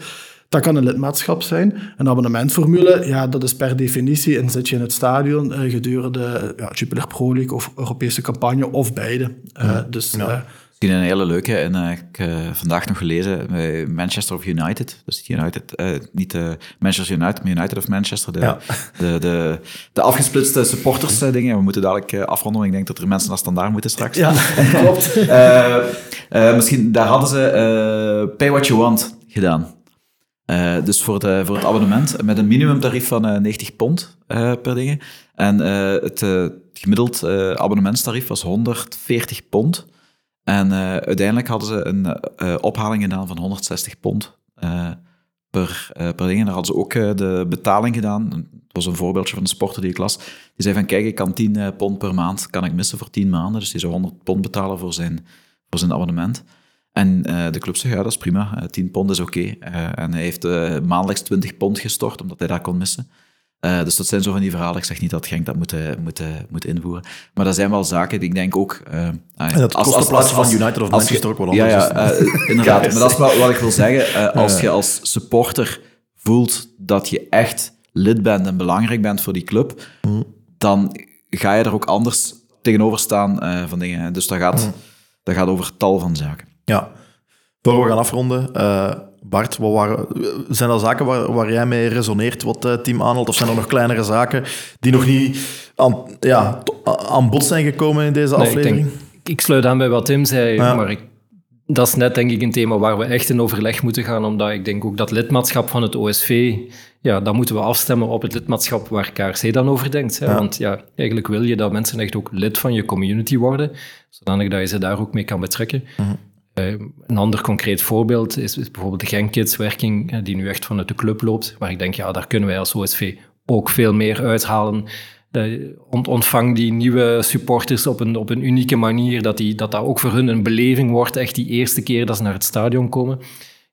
Dat kan een lidmaatschap zijn. Een abonnementformule, ja, dat is per definitie. En zit je in het stadion eh, gedurende ja, Jupiler Pro League of Europese campagne of beide. Eh, dus eh, Misschien een hele leuke, en eh, ik heb vandaag nog gelezen, bij Manchester of United. Dus United, niet Manchester United, maar United of Manchester. De, Ja. de, de, de afgesplitste supporters dingen. We moeten dadelijk afronden, ik denk dat er mensen naar standaard moeten straks. ja, klopt. Misschien, daar hadden ze Pay What You Want gedaan. Eh, dus voor, de, voor het abonnement met een minimumtarief van eh, 90 pond eh, per dingen. En eh, het eh, gemiddeld eh, abonnementstarief was 140 pond. En eh, uiteindelijk hadden ze een eh, ophaling gedaan van 160 pond eh, per, eh, per ding. En daar hadden ze ook eh, de betaling gedaan. Het was een voorbeeldje van een sporter die ik las. Die zei van, kijk, ik kan 10 eh, pond per maand kan ik missen voor 10 maanden. Dus die zou 100 pond betalen voor zijn, voor zijn abonnement. En eh, de club zegt, ja, dat is prima. Eh, 10 pond is oké. Eh, en hij heeft eh, maandelijks 20 pond gestort, omdat hij dat kon missen. Eh, dus dat zijn zo van die verhalen. Ik zeg niet dat Genk dat moet, eh, moet, eh, moet invoeren. Maar dat zijn wel zaken die ik denk ook... eh, ah, En het kostenplaatje van United of als Manchester ook wel Ja, ja anders is. eh, inderdaad. maar dat is wel wat ik wil zeggen. Eh, als je als supporter voelt dat je echt lid bent en belangrijk bent voor die club, dan ga je er ook anders tegenover staan eh, van dingen. Dus dat gaat, dat gaat over tal van zaken. Ja. Voor we gaan afronden, eh, Bart, wat waren, zijn er zaken waar, waar jij mee resoneert wat het team aanhaalt? Of zijn er nog kleinere zaken die nog niet aan, ja, aan bod zijn gekomen in deze Nee, ik, aflevering? denk, ik sluit aan bij wat Tim zei, Ja. maar ik, dat is net denk ik een thema waar we echt in overleg moeten gaan, omdat ik denk ook dat lidmaatschap van het OSV, ja, dat moeten we afstemmen op het lidmaatschap waar KRC dan over denkt. Hè? Want ja, eigenlijk wil je dat mensen echt ook lid van je community worden, zodanig dat je ze daar ook mee kan betrekken. Eh, een ander concreet voorbeeld is, bijvoorbeeld de Genk Kids werking, eh, die nu echt vanuit de club loopt, waar ik denk, ja, daar kunnen wij als OSV ook veel meer uithalen. Ont- ontvang die nieuwe supporters op een, op een unieke manier, dat, die, dat dat ook voor hun een beleving wordt, echt die eerste keer dat ze naar het stadion komen.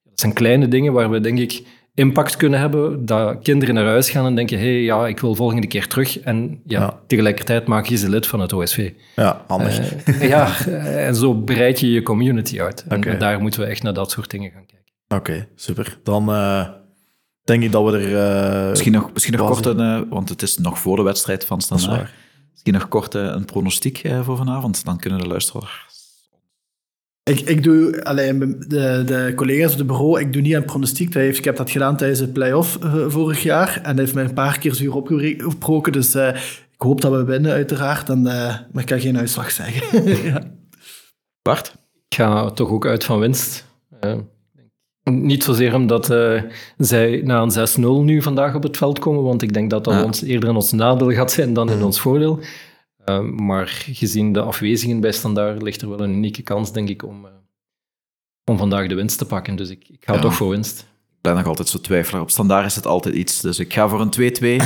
Dat zijn kleine dingen waar we, denk ik, impact kunnen hebben, dat kinderen naar huis gaan en denken, hé, hey, ja, ik wil volgende keer terug. En ja, Ja. tegelijkertijd maak je ze lid van het OSV. Ja, handig. Eh, ja, eh, en zo breid je je community uit. En Oké. daar moeten we echt naar dat soort dingen gaan kijken. Oké, super. Dan eh, denk ik dat we er... eh, Misschien nog, misschien nog kort, een, want het is nog voor de wedstrijd van Standaard. Misschien nog kort een pronostiek eh, voor vanavond. Dan kunnen de luisteraars... Ik, ik doe alleen de, de collega's op het bureau, ik doe niet aan pronostiek. Dat heeft, ik heb dat gedaan tijdens de play-off eh, vorig jaar. En dat heeft mij een paar keer zuur opgebroken. Dus eh, ik hoop dat we winnen, uiteraard. En, eh, maar ik kan geen uitslag zeggen. ja. Bart? Ik ga toch ook uit van winst. Eh, niet zozeer omdat eh, zij na een 6-0 nu vandaag op het veld komen, want ik denk dat dat Ja. ons eerder in ons nadeel gaat zijn dan in ons voordeel. Eh, maar gezien de afwezigen bij Standaard ligt er wel een unieke kans, denk ik, om, eh, om vandaag de winst te pakken. Dus ik, ik ga Ja. toch voor winst. Ik ben nog altijd zo twijfelaar. Op standaard is het altijd iets. Dus ik ga voor een 2-2.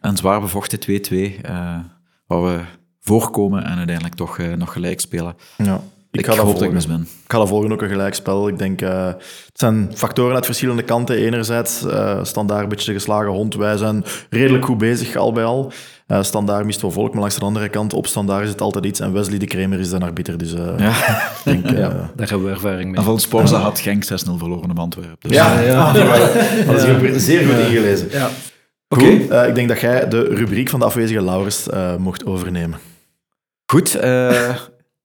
Een zwaar bevochten 2-2. eh, waar we voorkomen en uiteindelijk toch eh, nog gelijk spelen. Ja. Ik, Ik, ga dat hoop dat ik volgen. mis ben. Ik ga dat volgen ook een gelijkspel. Ik denk, eh, het zijn factoren uit verschillende kanten. Enerzijds, eh standaard een beetje de geslagen hond. Wij zijn redelijk goed bezig, al bij al. Eh standaard mist wel volk, maar langs de andere kant, op standaard is het altijd iets. En Wesley de Kramer is de arbiter. Dus eh, Ja. ik denk... eh, Ja, daar hebben we ervaring mee. En van Sporza had Genk 6-0 verloren op Antwerpen. Dus, ja, ja. dat is ook weer zeer goed ingelezen. Ja. Oké. eh, ik denk dat jij de rubriek van de afwezige Laurens eh, mocht overnemen. Goed. eh,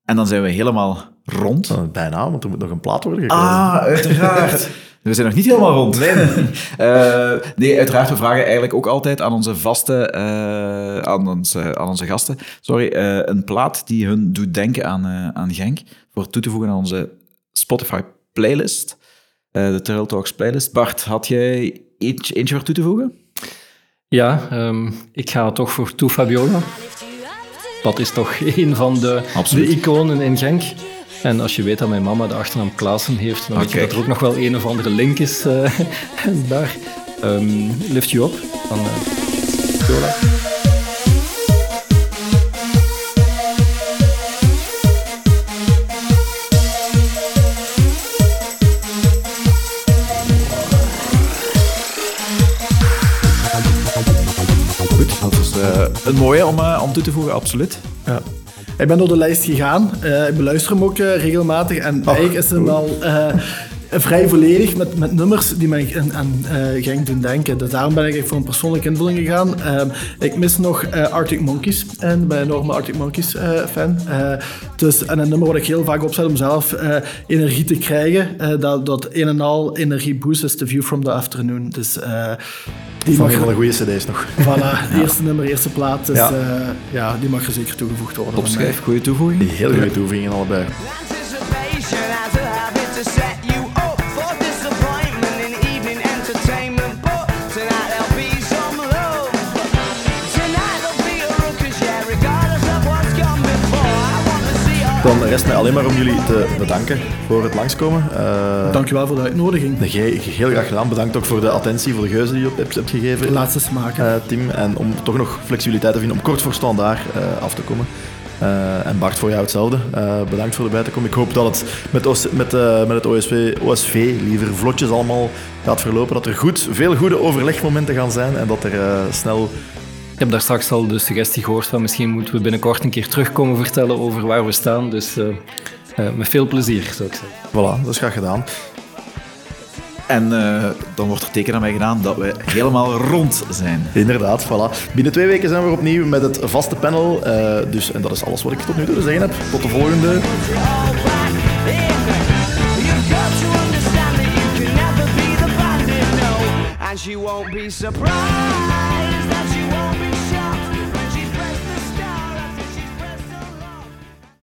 en dan zijn we helemaal rond. Eh, bijna, want er moet nog een plaat worden gekozen. Ah, uiteraard. We zijn nog niet helemaal rond. Nee, nee uiteraard. We vragen eigenlijk ook altijd aan onze vaste, eh, aan, onze, aan onze gasten, sorry, eh, een plaat die hun doet denken aan, eh, aan Genk, voor toe te voegen aan onze Spotify playlist, eh, de Trail Talks playlist. Bart, had jij eentje, eentje voor toe te voegen? Ja, ehm, ik ga toch voor Toe Fabiola. Dat is toch een van de, Absoluut. de iconen in Genk. En als je weet dat mijn mama de achternaam Klaassen heeft, dan weet je dat er ook nog wel een of andere link is eh, daar. Ehm, lift you up van eh. Goed, dat is eh, een mooie om, eh, om toe te voegen, absoluut. Ja. Ik ben door de lijst gegaan. Eh, ik beluister hem ook eh, regelmatig. En eigenlijk is hem wel eh, vrij volledig met, met nummers die mij aan, aan Genk doen denken. Dus daarom ben ik voor een persoonlijke invulling gegaan. Ik mis nog Arctic Monkeys. En ik ben een enorme Arctic Monkeys fan. Dus, en een nummer wat ik heel vaak opzet om zelf energie te krijgen. dat, dat een en al energie boost is The View from the Afternoon. Dus die Van mag een van de goede cd's nog. voilà, eerste nummer, eerste plaat. Dus Ja. ja. ja, die mag er zeker toegevoegd worden. Topschijf, goede toevoeging. Die heel goede toevoegingen allebei. Dan rest mij alleen maar om jullie te bedanken voor het langskomen. Eh, Dankjewel voor de uitnodiging. Heel graag gedaan. Bedankt ook voor de attentie, voor de geuzen die je op hebt, hebt gegeven. Laatste smaken. eh, Tim. En om toch nog flexibiliteit te vinden om kort voor standaard eh, af te komen. En Bart, voor jou hetzelfde. Bedankt voor erbij te komen. Ik hoop dat het met, OS met, met het OSV, OSV liever vlotjes allemaal gaat verlopen. Dat er goed, veel goede overlegmomenten gaan zijn en dat er snel... Ik heb daar straks al de suggestie gehoord van misschien moeten we binnenkort een keer terugkomen vertellen over waar we staan. Dus eh, eh, met veel plezier, zou ik zeggen. Voilà, dat is graag gedaan. En eh, dan wordt er teken aan mij gedaan dat we helemaal rond zijn. Inderdaad, voilà. Binnen twee weken zijn we opnieuw met het vaste panel. eh, dus, en dat is alles wat ik tot nu toe te zeggen heb. Tot de volgende. she won't be surprised